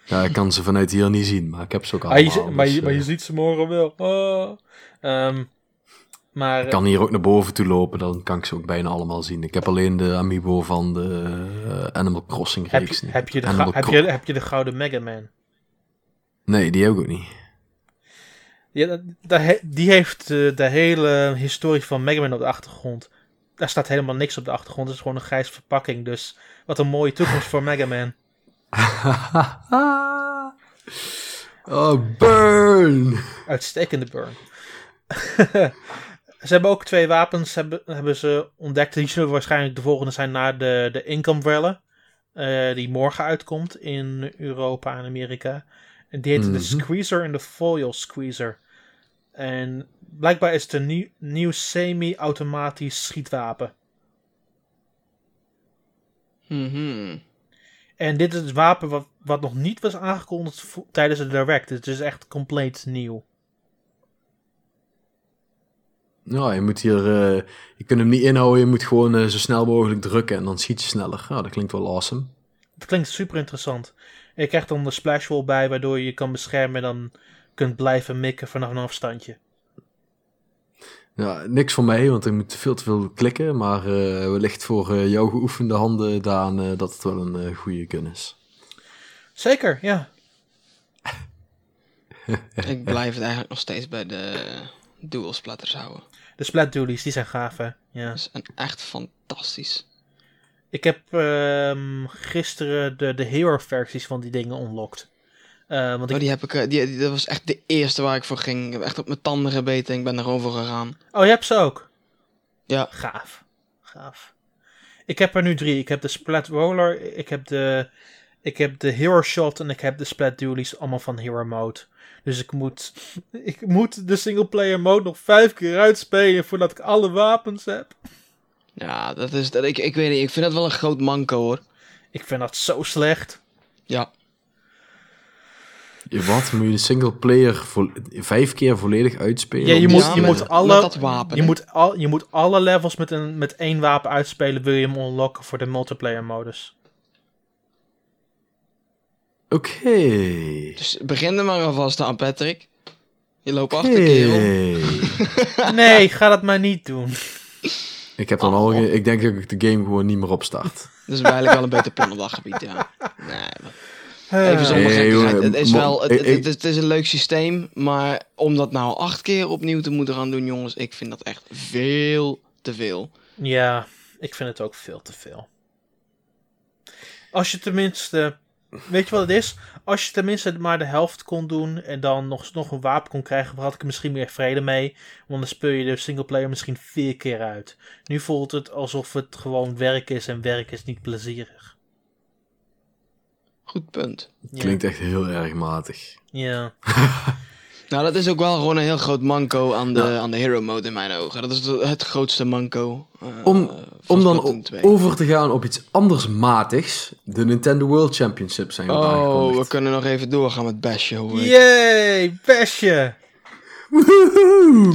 Ja, ik kan ze vanuit hier niet zien, maar ik heb ze ook Ah, je, zi- maar, dus, je, maar je eh, ziet ze morgen wel. Oh. Ehm, maar ik kan hier ook naar boven toe lopen, dan kan ik ze ook bijna allemaal zien. Ik heb alleen de Amiibo van de eh, Animal Crossing heb, reeks niet. heb, je de Animal heb, je, heb je de gouden Mega Man? Nee, die heb ik ook niet. Ja, die heeft eh, de hele historie van Mega Man op de achtergrond. Daar staat helemaal niks op de achtergrond. Het is gewoon een grijs verpakking. Dus wat een mooie toekomst voor Mega Man. oh, burn! Uitstekende burn. ze hebben ook twee wapens hebben, hebben ze ontdekt. Die zullen waarschijnlijk de volgende zijn na de, de Umbrella. eh, die morgen uitkomt in Europa en Amerika. En die heet de Mhm. Squeezer en de Foil Squeezer. En blijkbaar is het een nieuw, nieuw semi-automatisch schietwapen. Mhm. En dit is het wapen wat, wat nog niet was aangekondigd tijdens de direct. Het is echt compleet nieuw. Ja, je moet hier, eh, je kunt hem niet inhouden, je moet gewoon eh, zo snel mogelijk drukken en dan schiet je sneller. Ja, dat klinkt wel awesome. Het klinkt super interessant. Je krijgt dan de splash wall bij, waardoor je je kan beschermen en dan kunt blijven mikken vanaf een afstandje. Ja, niks voor mij, want ik moet veel te veel klikken, maar eh, wellicht voor eh, jouw geoefende handen, Daan, eh, dat het wel een goede gun is. Zeker, ja. Ik blijf het eigenlijk nog steeds bij de dual splatters houden. De splat dualies, die zijn gaaf, hè. Ja. Dat is een echt fantastisch. Ik heb ehm, gisteren de, de hero-versies van die dingen unlocked. Eh, want ik... Oh, die heb ik, eh, die, die- dat was echt de eerste waar ik voor ging. Ik heb echt op mijn tanden gebeten en ik ben er voor gegaan. Oh, je hebt ze ook? Ja. Gaaf. Gaaf. Ik heb er nu drie. Ik heb de Splat Roller, ik heb de, ik heb de Hero Shot en ik heb de Splat Dualies allemaal van Hero Mode. Dus ik moet, ik moet de singleplayer mode nog vijf keer uitspelen voordat ik alle wapens heb. Ja, dat is, dat, ik, ik weet niet, ik vind dat wel een groot manco hoor. Ik vind dat zo slecht. Ja, Je, wat? Moet je de single player vo- vijf keer volledig uitspelen? Ja, je moet, je met- moet alle, dat wapen, je hè? moet, al, je moet alle levels met, een, met één wapen uitspelen, wil je hem unlocken voor de multiplayer modus. Oké. dus begin er maar alvast aan Patrick. Je loopt achter kerel. Nee, ga dat maar niet doen. Ik heb dan al, ge- ik denk dat ik de game gewoon niet meer opstart. Dat is eigenlijk wel een beter plan op dat gebied, ja. Nee, maar even zonder Het is wel, het, het is een leuk systeem, maar om dat nou acht keer opnieuw te moeten gaan doen, jongens, ik vind dat echt veel te veel. Ja, ik vind het ook veel te veel. Als je tenminste. Weet je wat het is? Als je tenminste maar de helft kon doen en dan nog, nog een wapen kon krijgen, had ik er misschien meer vrede mee. Want dan speel je de singleplayer misschien vier keer uit. Nu voelt het alsof het gewoon werk is en werk is niet plezierig. Goed punt. Ja. Klinkt echt heel erg matig. Ja. Nou, dat is ook wel gewoon een heel groot manco aan de, Ja. aan de hero mode in mijn ogen. Dat is het, grootste manco. eh, Om, om dan Splatoon o- 2. over te gaan op iets anders matigs. De Nintendo World Championships zijn Oh, we kunnen nog even doorgaan met hoor ik. Yay, besje!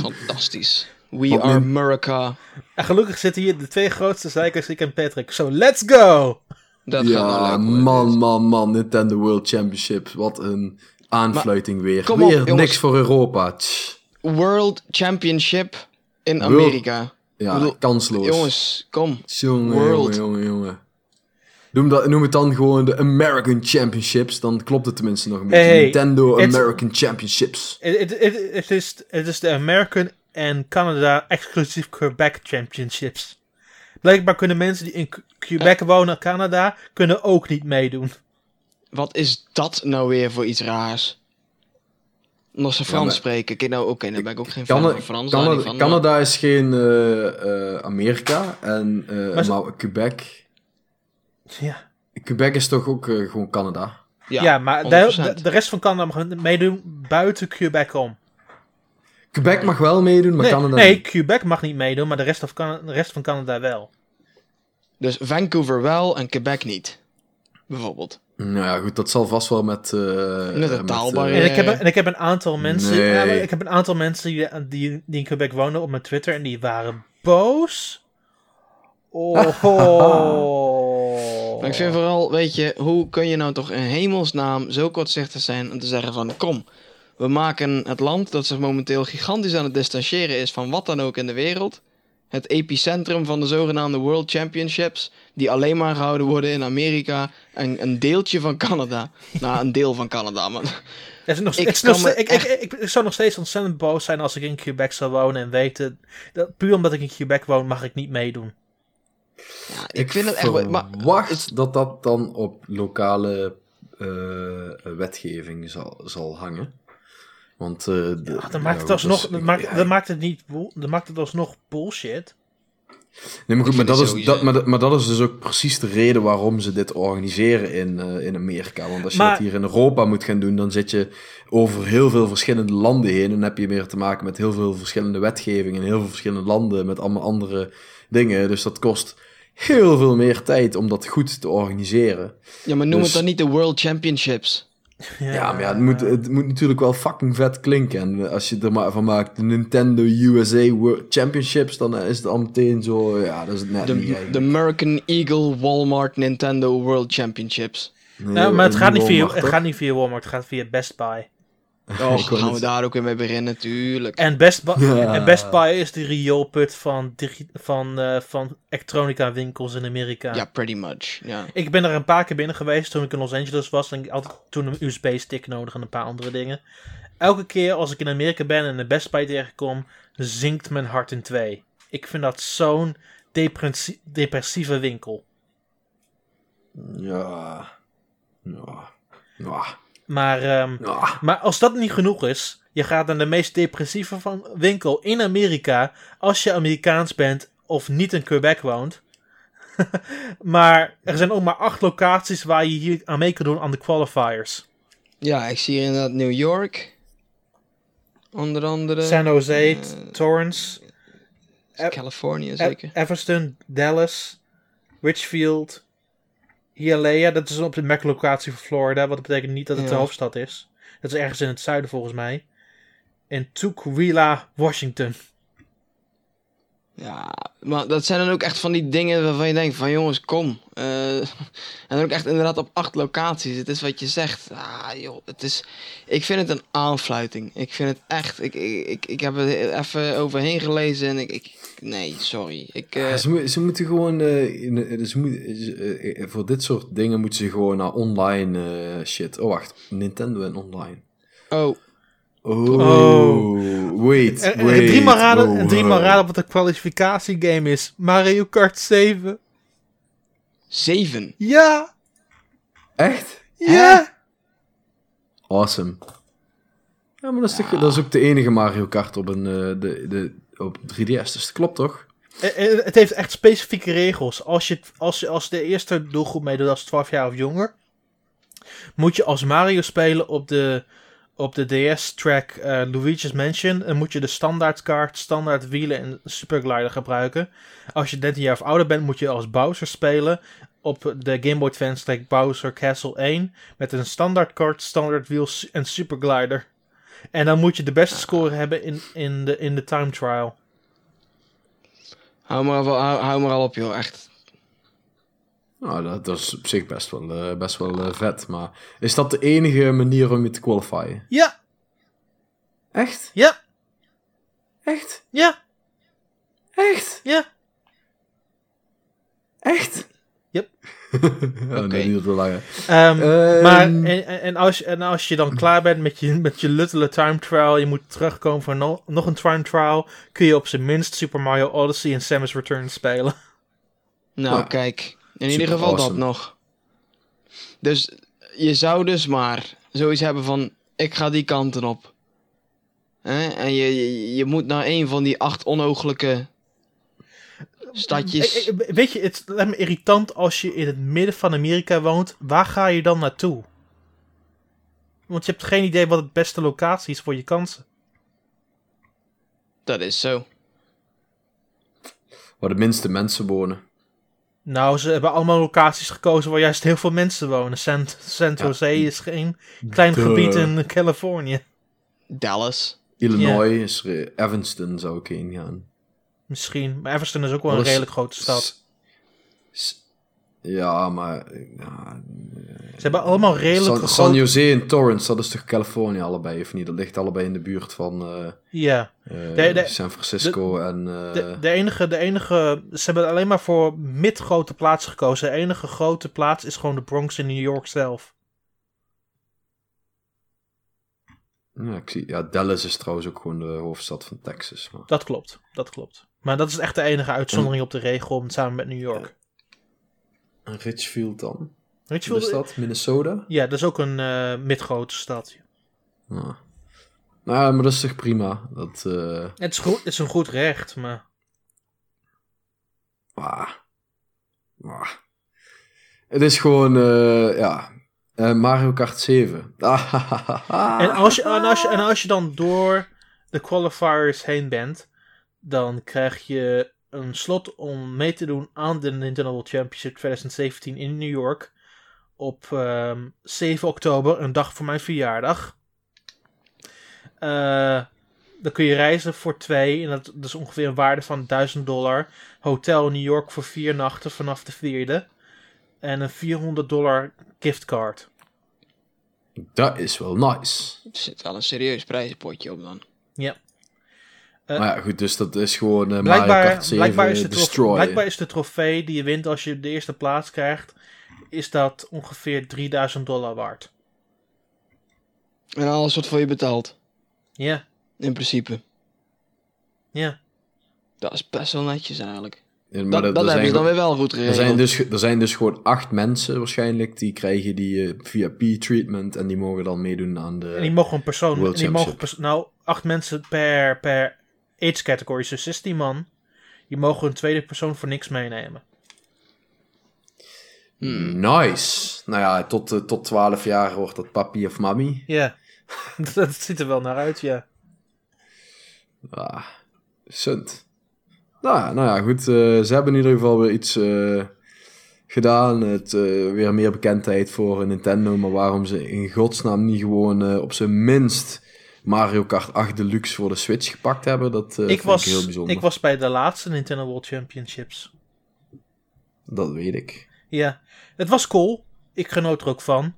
Fantastisch. We Wat are nu? America. En gelukkig zitten hier de twee grootste zeikers, ik en Patrick. Zo, let's go! Dat gaat Ja, nou leuk worden. man, man, man. Nintendo World Championships. Wat een aanfluiting weer. kom op, weer jongens. niks voor Europa. World Championship in World- Amerika. Ja, bedoel, kansloos. Jongens, kom. Jongen, World. jongen, jongen, jongen. Noem, dat, noem het dan gewoon de American Championships. Dan klopt het tenminste nog een beetje. Hey, Nintendo American Championships. Het is het is de American en Canada exclusief Quebec Championships. Blijkbaar kunnen mensen die in Quebec wonen, Canada, kunnen ook niet meedoen. Wat is dat nou weer voor iets raars? Nog ze Frans maar- spreken. Kijk, nou, oké, dan ben ik ook geen fan Cana- van Frans. van, Canada is geen eh, eh, Amerika. En, eh, Maar maar, Quebec... Ja, Quebec is toch ook gewoon Canada? ja, Ja, maar de, 100%. de, rest van Canada mag meedoen buiten Quebec om. Quebec mag wel meedoen, maar Nee, Canada nee, niet. Quebec mag niet meedoen, maar de rest, of de rest van Canada wel. Dus Vancouver wel en Quebec niet. Bijvoorbeeld. Nou ja, goed, dat zal vast wel met... eh, Met een eh, taalbarrière. En ik heb, en ik heb een aantal mensen, Nee. ja, maar ik heb een aantal mensen die, die, die in Quebec wonen op mijn Twitter en die waren boos. Oh. Maar ik vind vooral, weet je, hoe kun je nou toch in hemelsnaam zo kortzichtig zijn om te zeggen van, kom, we maken het land dat zich momenteel gigantisch aan het distancieren is van wat dan ook in de wereld, het epicentrum van de zogenaamde World Championships, die alleen maar gehouden worden in Amerika en een deeltje van Canada. nou, een deel van Canada, is nog, Ik nog ik, ik, ik, ik zou nog steeds ontzettend boos zijn als ik in Quebec zou wonen en weten dat puur omdat ik in Quebec woon mag ik niet meedoen. ja, ik, vind het echt... Maar, Wacht dat dat dan op lokale eh, wetgeving zal, zal hangen. Want... eh de, dan maakt ja, het alsnog, dat dat maakt, dat het niet, dat maakt het alsnog bullshit. Nee, maar goed, maar dat, het is, dat, maar, dat- maar dat is dus ook precies de reden waarom ze dit organiseren in, eh, in Amerika. Want als je Maar- dat hier in Europa moet gaan doen, dan zit je over heel veel verschillende landen heen. En dan heb je meer te maken met heel veel verschillende wetgevingen in heel veel verschillende landen met allemaal andere dingen. Dus dat kost heel veel meer tijd om dat goed te organiseren. Ja, maar noem Dus- het dan niet de World Championships. Ja, maar ja, het, moet, het moet natuurlijk wel fucking vet klinken. En als je er maar van maakt, de Nintendo USA World Championships, dan is het al meteen zo, ja, dat is het net De, niet de. American Eagle Walmart Nintendo World Championships. Nee, Ja, maar het gaat, niet via, het gaat niet via Walmart, het gaat via Best Buy. Oh, gaan we daar ook weer mee beginnen, tuurlijk. En Best Buy, Ja. en Best Buy is de rioolput van, van, eh, van elektronica winkels in Amerika. Ja, pretty much. Ja. Ik ben er een paar keer binnen geweest toen ik in Los Angeles was. En ik had toen een USB-stick nodig en een paar andere dingen. Elke keer als ik in Amerika ben en een Best Buy tegenkom, zinkt mijn hart in twee. Ik vind dat zo'n depressie- depressieve winkel. Ja. Ja. Ja. Maar, ehm, maar als dat niet genoeg is, je gaat naar de meest depressieve van winkel in Amerika als je Amerikaans bent of niet in Quebec woont. maar er zijn ook maar acht locaties waar je hier aan mee kan doen aan de qualifiers. ja, ik zie hier inderdaad New York. Onder andere. San Jose, eh, Torrance, California E- zeker. Evanston, Dallas, Richfield, Hialeah. Dat is op de Mac-locatie van Florida, wat betekent niet dat het de hoofdstad is. Dat is ergens in het zuiden volgens mij. En Tukwila, Washington. Ja, maar dat zijn dan ook echt van die dingen waarvan je denkt van jongens, kom. Eh, en dan ook echt inderdaad op acht locaties. Het is wat je zegt. Ah, joh, het is... Ik vind het een aanfluiting. Ik vind het echt... Ik, ik, ik, ik heb er even overheen gelezen en ik... ik nee, sorry. Ik, eh, ze, moet- ze moeten gewoon, eh, moet, voor dit soort dingen moeten ze gewoon naar online shit. Oh, wacht. Nintendo en online. oh, Oh, Oh. wait, En, en wait. drie maar raden, wow, en drie maar raden wat de kwalificatiegame is. Mario Kart 7. zeven. Ja! Echt? Ja! Awesome. Ja, maar dat is, dat is ook de enige Mario Kart op een eh, de, de, op 3DS, dus dat klopt toch? Eh, eh, Het heeft echt specifieke regels. Als je, als je als de eerste doelgroep meedoet als 12 jaar of jonger, moet je als Mario spelen op de, op de DS-track eh, Luigi's Mansion. Moet je de standaard kaart, standaard wielen en superglider gebruiken. Als je 13 jaar of ouder bent, moet je als Bowser spelen op de Game Boy Advance track Bowser Castle 1. Met een standaard kaart, standaard wiel en superglider. En dan moet je de beste score hebben in, in, de, in de time trial. Hou maar, al- hou maar al op joh, echt. Nou, dat, dat is op zich best wel, eh, best wel eh, vet. Maar is dat de enige manier om je te qualifyen? Ja, Echt? ja, Echt? ja, Echt? ja. Echt? Yep. ja, Oké. nee, niet te langer. Ehm, Ehm, maar en, en, als, je- en als je dan klaar bent met je, met je luttele time trial, je moet terugkomen voor no- nog een time trial, kun je op zijn minst Super Mario Odyssey en Samus Return spelen. Nou, Nou, kijk. In super ieder geval awesome. dat nog. Dus je zou dus maar zoiets hebben van... Ik ga die kanten op. Hè? En je, je, je moet naar een van die acht onogelijke stadjes. Eh, eh, Weet je, het lijkt me irritant als je in het midden van Amerika woont. Waar ga je dan naartoe? Want je hebt geen idee wat het beste locatie is voor je kansen. Dat is zo. Waar de minste mensen wonen. Nou, ze hebben allemaal locaties gekozen waar juist heel veel mensen wonen. San, San Ja. Jose is geen klein Duh. gebied in Californië. Dallas. Illinois is er, Evanston zou ik heen gaan. Misschien. Maar Everston is ook wel een redelijk grote stad. Ja, maar... Ja, Ze hebben allemaal redelijk San. San Jose en Torrance, dat is toch Californië allebei, of niet? Dat ligt allebei in de buurt van eh, Ja. eh, De- de- San Francisco en... eh, De, de, enige, de enige... Ze hebben alleen maar voor mid-grote plaatsen gekozen. De enige grote plaats is gewoon de Bronx in New York zelf. ja, ik zie, ja, Dallas is trouwens ook gewoon de hoofdstad van Texas. Maar. Dat klopt. Dat klopt. Maar dat is echt de enige uitzondering op de regel samen met New York. Richfield dan? Is wel? dat? Minnesota? Ja, dat is ook een eh mid-grote stad. Ja. Nou, maar dat is toch prima. Dat, eh Het is, goed, het is een goed recht, maar... ah. Ah. Het is gewoon, eh, ja, Mario Kart 7. En als, je, en, als je, en als je dan door de qualifiers heen bent, dan krijg je een slot om mee te doen aan de Nintendo World Championship 2017 in New York. Op ehm, 7 oktober, een dag voor mijn verjaardag. Eh, dan kun je reizen voor twee. En dat, dat is ongeveer een waarde van 1000 dollar. Hotel in New York voor vier nachten vanaf de vierde. En een 400 dollar giftcard. Dat is wel nice. Er zit wel een serieus prijzenpotje op dan. Ja. Eh, maar ja, goed, dus dat is gewoon eh Mario Blijkbaar, Kart 7 blijkbaar, is de trof- Destroy. blijkbaar is de trofee die je wint als je de eerste plaats krijgt, is dat ongeveer 3000 dollar waard. En alles wordt voor je betaald. Ja, In principe. ja. Dat is best wel netjes eigenlijk. Ja, maar Dat, dat, er hebben zijn ze dan weer wel goed Er geregeld. zijn, dus, er zijn dus gewoon acht mensen waarschijnlijk die krijgen die eh, VIP-treatment en die mogen dan meedoen aan de... En die mogen een persoon, World en die mogen pers- nou, acht mensen per, per age category, dus 16 man. Die mogen een tweede persoon voor niks meenemen. Hmm. Nice. Nou ja, tot, eh, tot 12 jaar wordt dat papi of mami. Ja, dat ziet er wel naar uit, ja. Ah, sunt. Nou, ja, nou ja, goed. eh, ze hebben in ieder geval weer iets eh, gedaan. Het, weer meer bekendheid voor Nintendo. Maar waarom ze in godsnaam niet gewoon op zijn minst Mario Kart 8 Deluxe voor de Switch gepakt hebben, dat eh ik, vind was, ik heel bijzonder. ik was bij de laatste Nintendo World Championships. Dat weet ik. Ja, het was cool. Ik genoot er ook van.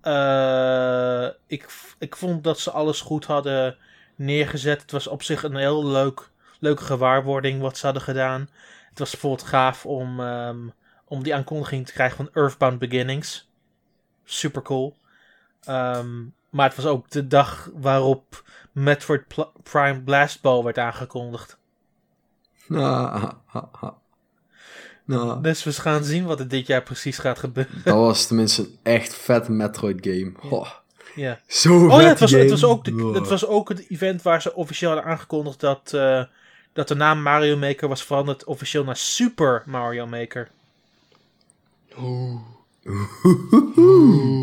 Eh, ik, ik vond dat ze alles goed hadden neergezet. Het was op zich een heel leuk, leuke gewaarwording wat ze hadden gedaan. Het was bijvoorbeeld gaaf om, ehm, om die aankondiging te krijgen van Earthbound Beginnings. Super cool. Ehm, maar het was ook de dag waarop Metroid Pl- Prime Blast Ball werd aangekondigd. Nou. Nou, Dus we gaan zien wat er dit jaar precies gaat gebeuren. dat was tenminste een echt vet Metroid game. Oh, Ja. zo Oh vet ja, het was, game. het, was ook de, het was ook het event waar ze officieel hadden aangekondigd dat, eh, dat de naam Mario Maker was veranderd officieel naar Super Mario Maker.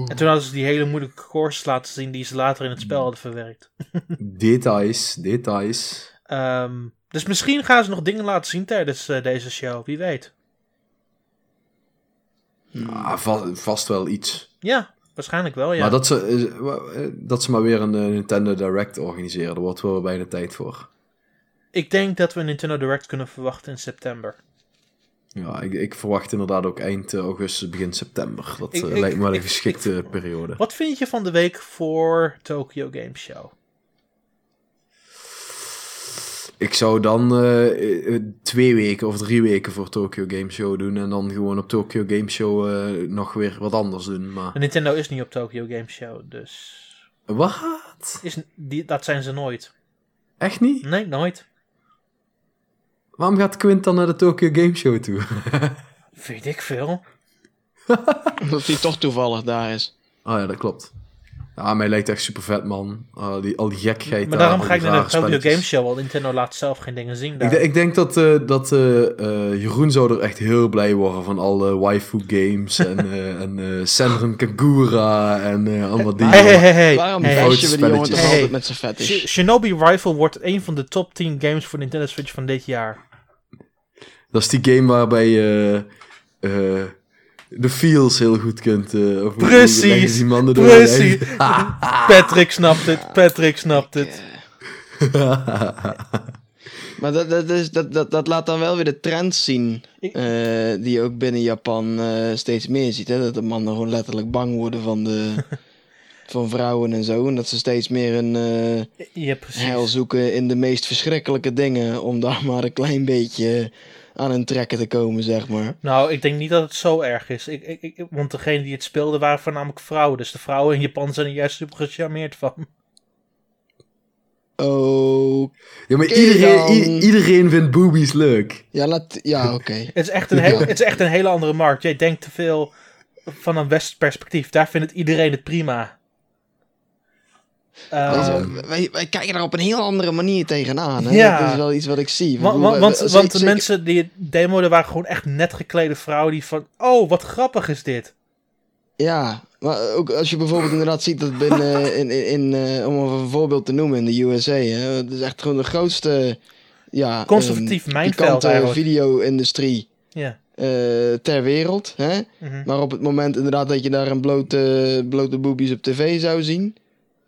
En toen hadden ze die hele moeilijke courses laten zien die ze later in het spel hadden verwerkt. Details, details. Ehm, dus misschien gaan ze nog dingen laten zien tijdens eh, deze show, wie weet. Ah, va- vast wel iets. Ja, waarschijnlijk wel, ja. Maar dat ze, eh, eh, dat ze maar weer een Nintendo Direct organiseren, daar wordt wel bijna tijd voor. Ik denk dat we een Nintendo Direct kunnen verwachten in september. Ja, ik, ik verwacht inderdaad ook eind augustus, begin september. Dat Ik- eh, ik- lijkt me wel een ik- geschikte ik- periode. Wat vind je van de week voor Tokyo Game Show? Ik zou dan eh, eh, twee weken of drie weken voor Tokyo Game Show doen. En dan gewoon op Tokyo Game Show nog weer wat anders doen. Maar... Nintendo is niet op Tokyo Game Show, dus... Wat? Is, die, dat zijn ze nooit. Echt niet? Nee, nooit. Waarom gaat Quint dan naar de Tokyo Game Show toe? Weet ik veel. Dat hij toch toevallig daar is. Ah ja, dat klopt. Ja, mij lijkt echt super vet, man. Al die, al die gekheid Maar daar, daarom ga ik naar de Tokyo. Game Show, want Nintendo laat zelf geen dingen zien Ik, daar. denk- ik denk dat, eh, dat eh, eh, Jeroen zou er echt heel blij worden van alle waifu games en, eh en eh Senran Kagura en eh, allemaal dingen. Hey, hey, hey, hey. Waarom hey, bashen we die jongen spelletjes. altijd met zijn Sh- fetish? Shinobi Rifle wordt een van de top 10 games voor Nintendo Switch van dit jaar. Dat is die game waarbij je eh, eh, de feels heel goed kunt. eh, of hoe Precies, die mannen precies. Patrick snapt het, Patrick snapt het. Maar dat, dat, is, dat, dat, dat laat dan wel weer de trends zien. Eh, die je ook binnen Japan eh, steeds meer ziet. Hè? Dat de mannen gewoon letterlijk bang worden van, de, van vrouwen en zo. En dat ze steeds meer een eh Ja, precies. heil zoeken in de meest verschrikkelijke dingen. Om daar maar een klein beetje aan hun trekken te komen, zeg maar. Nou, ik denk niet dat het zo erg is. Ik, ik, ik, want degenen die het speelden waren voornamelijk vrouwen. Dus de vrouwen in Japan zijn er juist super gecharmeerd van. Oh, Ja, maar iedereen, iedereen vindt boobies leuk. ja, laat, ja oké. Het is, echt een heel, het is echt een hele andere markt. Jij denkt te veel van een west perspectief. Daar vindt iedereen het prima. Eh, Ehm. wij, wij kijken daar op een heel andere manier tegenaan. Hè? Ja. Dat is wel iets wat ik zie. bedoel, want we- want zeker- de mensen die het demoden waren gewoon echt net geklede vrouwen die van... Oh, wat grappig is dit. Ja, maar ook als je bijvoorbeeld inderdaad ziet dat binnen, in, in, in, eh, om een voorbeeld te noemen, in de USA, hè, het is echt gewoon de grootste ja, Conservatief ehm, mijnveld eigenlijk. video-industrie Ja. eh, ter wereld. Hè? Mhm. Maar op het moment inderdaad dat je daar een blote, blote boobies op tv zou zien,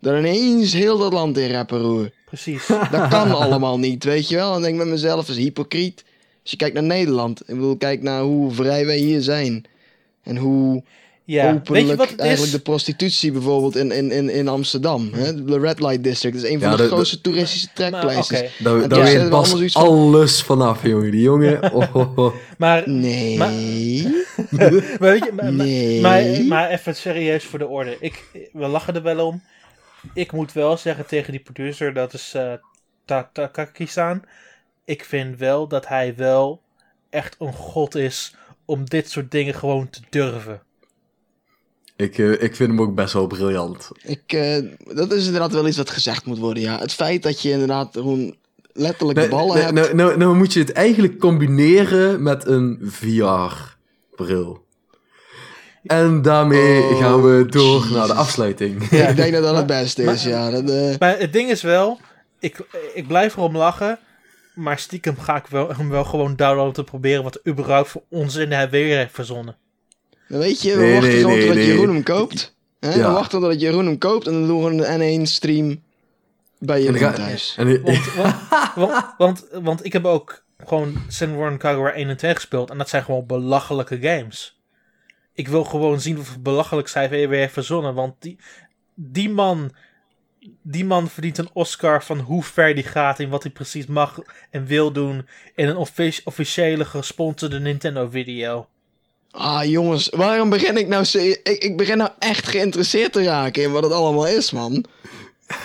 dan ineens heel dat land in rappen roer. Precies. Dat kan allemaal niet, weet je wel. En denk ik met mezelf, is hypocriet. Als je kijkt naar Nederland, ik bedoel, kijk naar hoe vrij wij hier zijn. En hoe Ja. Weet je openlijk wat het eigenlijk is? de prostitutie bijvoorbeeld in, in, in, in Amsterdam. Hè? De Red Light District is een van Ja, de, de- de- grootste toeristische trekpleisters. Daar, daar ja, weet van- alles vanaf, jongen. Die jongen. Oh, oh, oh. Maar, Nee. Maar- maar, weet je, maar, maar, maar even serieus voor de orde. Ik, we lachen er wel om. Ik moet wel zeggen tegen die producer, dat is eh Ta- Takaki-san. Ik vind wel dat hij wel echt een god is om dit soort dingen gewoon te durven. Ik, eh, ik vind hem ook best wel briljant. Ik, eh, dat is inderdaad wel iets wat gezegd moet worden, ja. Het feit dat je inderdaad gewoon letterlijk Nee, ballen nee, hebt. nou, nou, nou moet je het eigenlijk combineren met een VR-bril. En daarmee Oh, gaan we door naar de afsluiting. Ja. Ik denk dat dat het beste is, Maar- ja. Dat, eh, Maar het ding is wel, ik, ik blijf erom lachen. Maar stiekem ga ik wel, hem wel gewoon downloaden te proberen wat er überhaupt voor onzin hij weer heeft verzonnen. dan weet je, we Nee, wachten nee, gewoon nee, totdat. Jeroen hem koopt. Hè? Ja. We wachten totdat Jeroen hem koopt en dan doen we een N1-stream bij En Jeroen ga- thuis. En, Want, want, want, want, want ik heb ook gewoon Sin Warren Kagura 1 en 2 gespeeld. En dat zijn gewoon belachelijke games. Ik wil gewoon zien hoeveel belachelijk zij weer heeft verzonnen. Want die, die man. Die man verdient een Oscar van hoe ver die gaat in wat hij precies mag en wil doen in een offici- officiële gesponsorde Nintendo video. Ah, jongens, waarom begin ik nou... Ik, ik begin nou echt geïnteresseerd te raken in wat het allemaal is, man.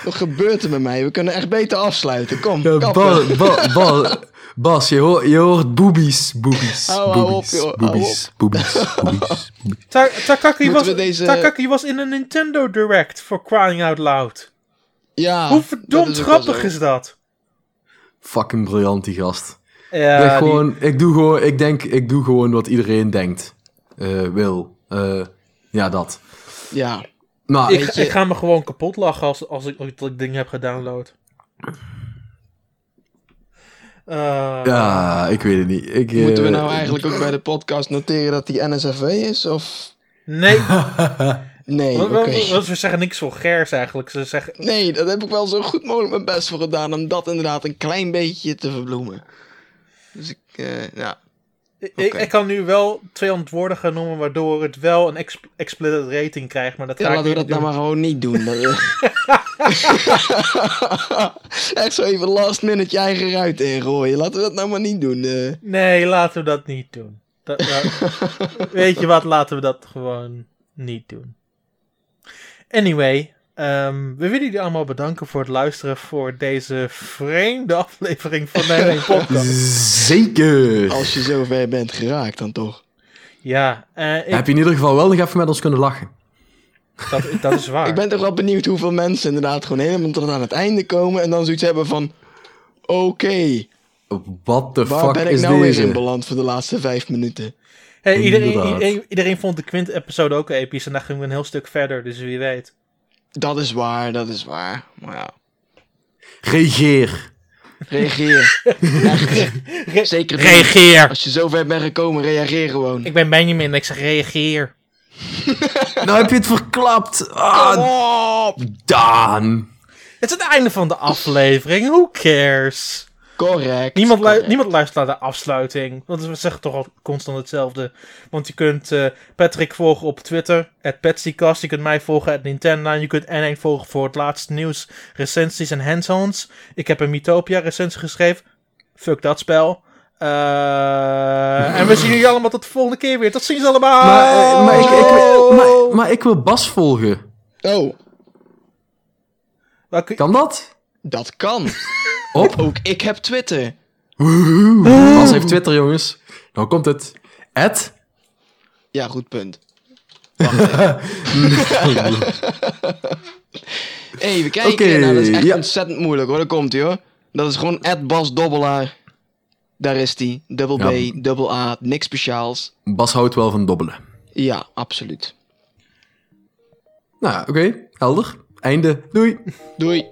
Wat gebeurt er met mij? We kunnen echt beter afsluiten. Kom, Ja, kappen. Bas, Bas, Bas, Bas, je, hoort, je hoort boobies, boobies, op, boobies, boobies, boobies, boobies, boobies. Ta Takaki, was, deze- Takaki was in een Nintendo Direct voor Crying Out Loud. Ja, Hoe verdomd grappig is dat? Fucking briljant, die gast. Ja, ik, die- gewoon, ik, doe gewoon, ik denk, ik doe gewoon wat iedereen denkt. eh, wil. Eh, ja, dat. Ja, Maar Ik, weet je- ik ga me gewoon kapot lachen als, als ik ooit dat ding heb gedownload. Eh, ja, ik weet het niet. Ik, moeten we eh, nou eigenlijk ook bij de podcast noteren dat die NSFW is? Of... Nee, Nee, want, oké. want- want ze zeggen niks vulgairs eigenlijk. Ze zeggen, Nee, dat heb ik wel zo goed mogelijk mijn best voor gedaan om dat inderdaad een klein beetje te verbloemen. Dus ik, eh, ja. ik, ik kan nu wel 200 woorden gaan noemen waardoor het wel een exp- explicit rating krijgt, maar dat Ja, ga ik laten we dat nou maar gewoon niet doen. Echt zo even last minute je eigen ruit ingooien. Laten we dat nou maar niet doen. eh. Nee, laten we dat niet doen. Dat, dat- weet je wat, laten we dat gewoon niet doen. Anyway, ehm, we willen jullie allemaal bedanken voor het luisteren voor deze vreemde aflevering van de N1 Podcast. Zeker. Als je zover bent geraakt dan toch. Ja, eh, ik- Heb je in ieder geval wel nog even met ons kunnen lachen. Dat, dat is waar. Ik ben toch wel benieuwd hoeveel mensen inderdaad gewoon helemaal tot aan het einde komen. En dan zoiets hebben van... Oké, What the waar fuck ben ik is nou weer in beland voor de laatste vijf minuten? Hey, iedereen, iedereen, iedereen vond de Quint-episode ook episch en daar gingen we een heel stuk verder, dus wie weet. Dat is waar, dat is waar. Maar ja, Regeer. reageer. Echt. Zeker. Reageer! Als je zover bent gekomen, reageer gewoon. Ik ben Benjamin en ik zeg reageer. Nou heb je het verklapt. Ah! Daan. Het is het einde van de aflevering, who cares? Correct. Niemand, lu- niemand luistert naar de afsluiting. Want we zeggen toch al constant hetzelfde. Want je kunt eh, Patrick volgen op Twitter. At PetsyCast. Je kunt mij volgen. At Nintendo. Je kunt N1 volgen voor het laatste nieuws. Recensies en hands-ons. Ik heb een Mythopia recensie geschreven. Fuck dat spel. Eh, en we zien jullie allemaal tot de volgende keer weer. Tot ziens allemaal. Maar, eh, maar, ik, ik, maar, maar ik wil Bas volgen. Oh, Kan dat? dat kan. Op? Ook ik heb Twitter. Bas heeft Twitter, jongens. Nou komt het. Ed? Ja, goed punt. Even kijken. Oké, nou, dat is echt ja. ontzettend moeilijk hoor. Daar komt hij hoor. Dat is gewoon Bas Dobbelaar. Daar is die. Dubbel B, double A, niks speciaals. Bas houdt wel van dobbelen. Ja, absoluut. Nou, oké. Okay. Helder. Einde. Doei. Doei.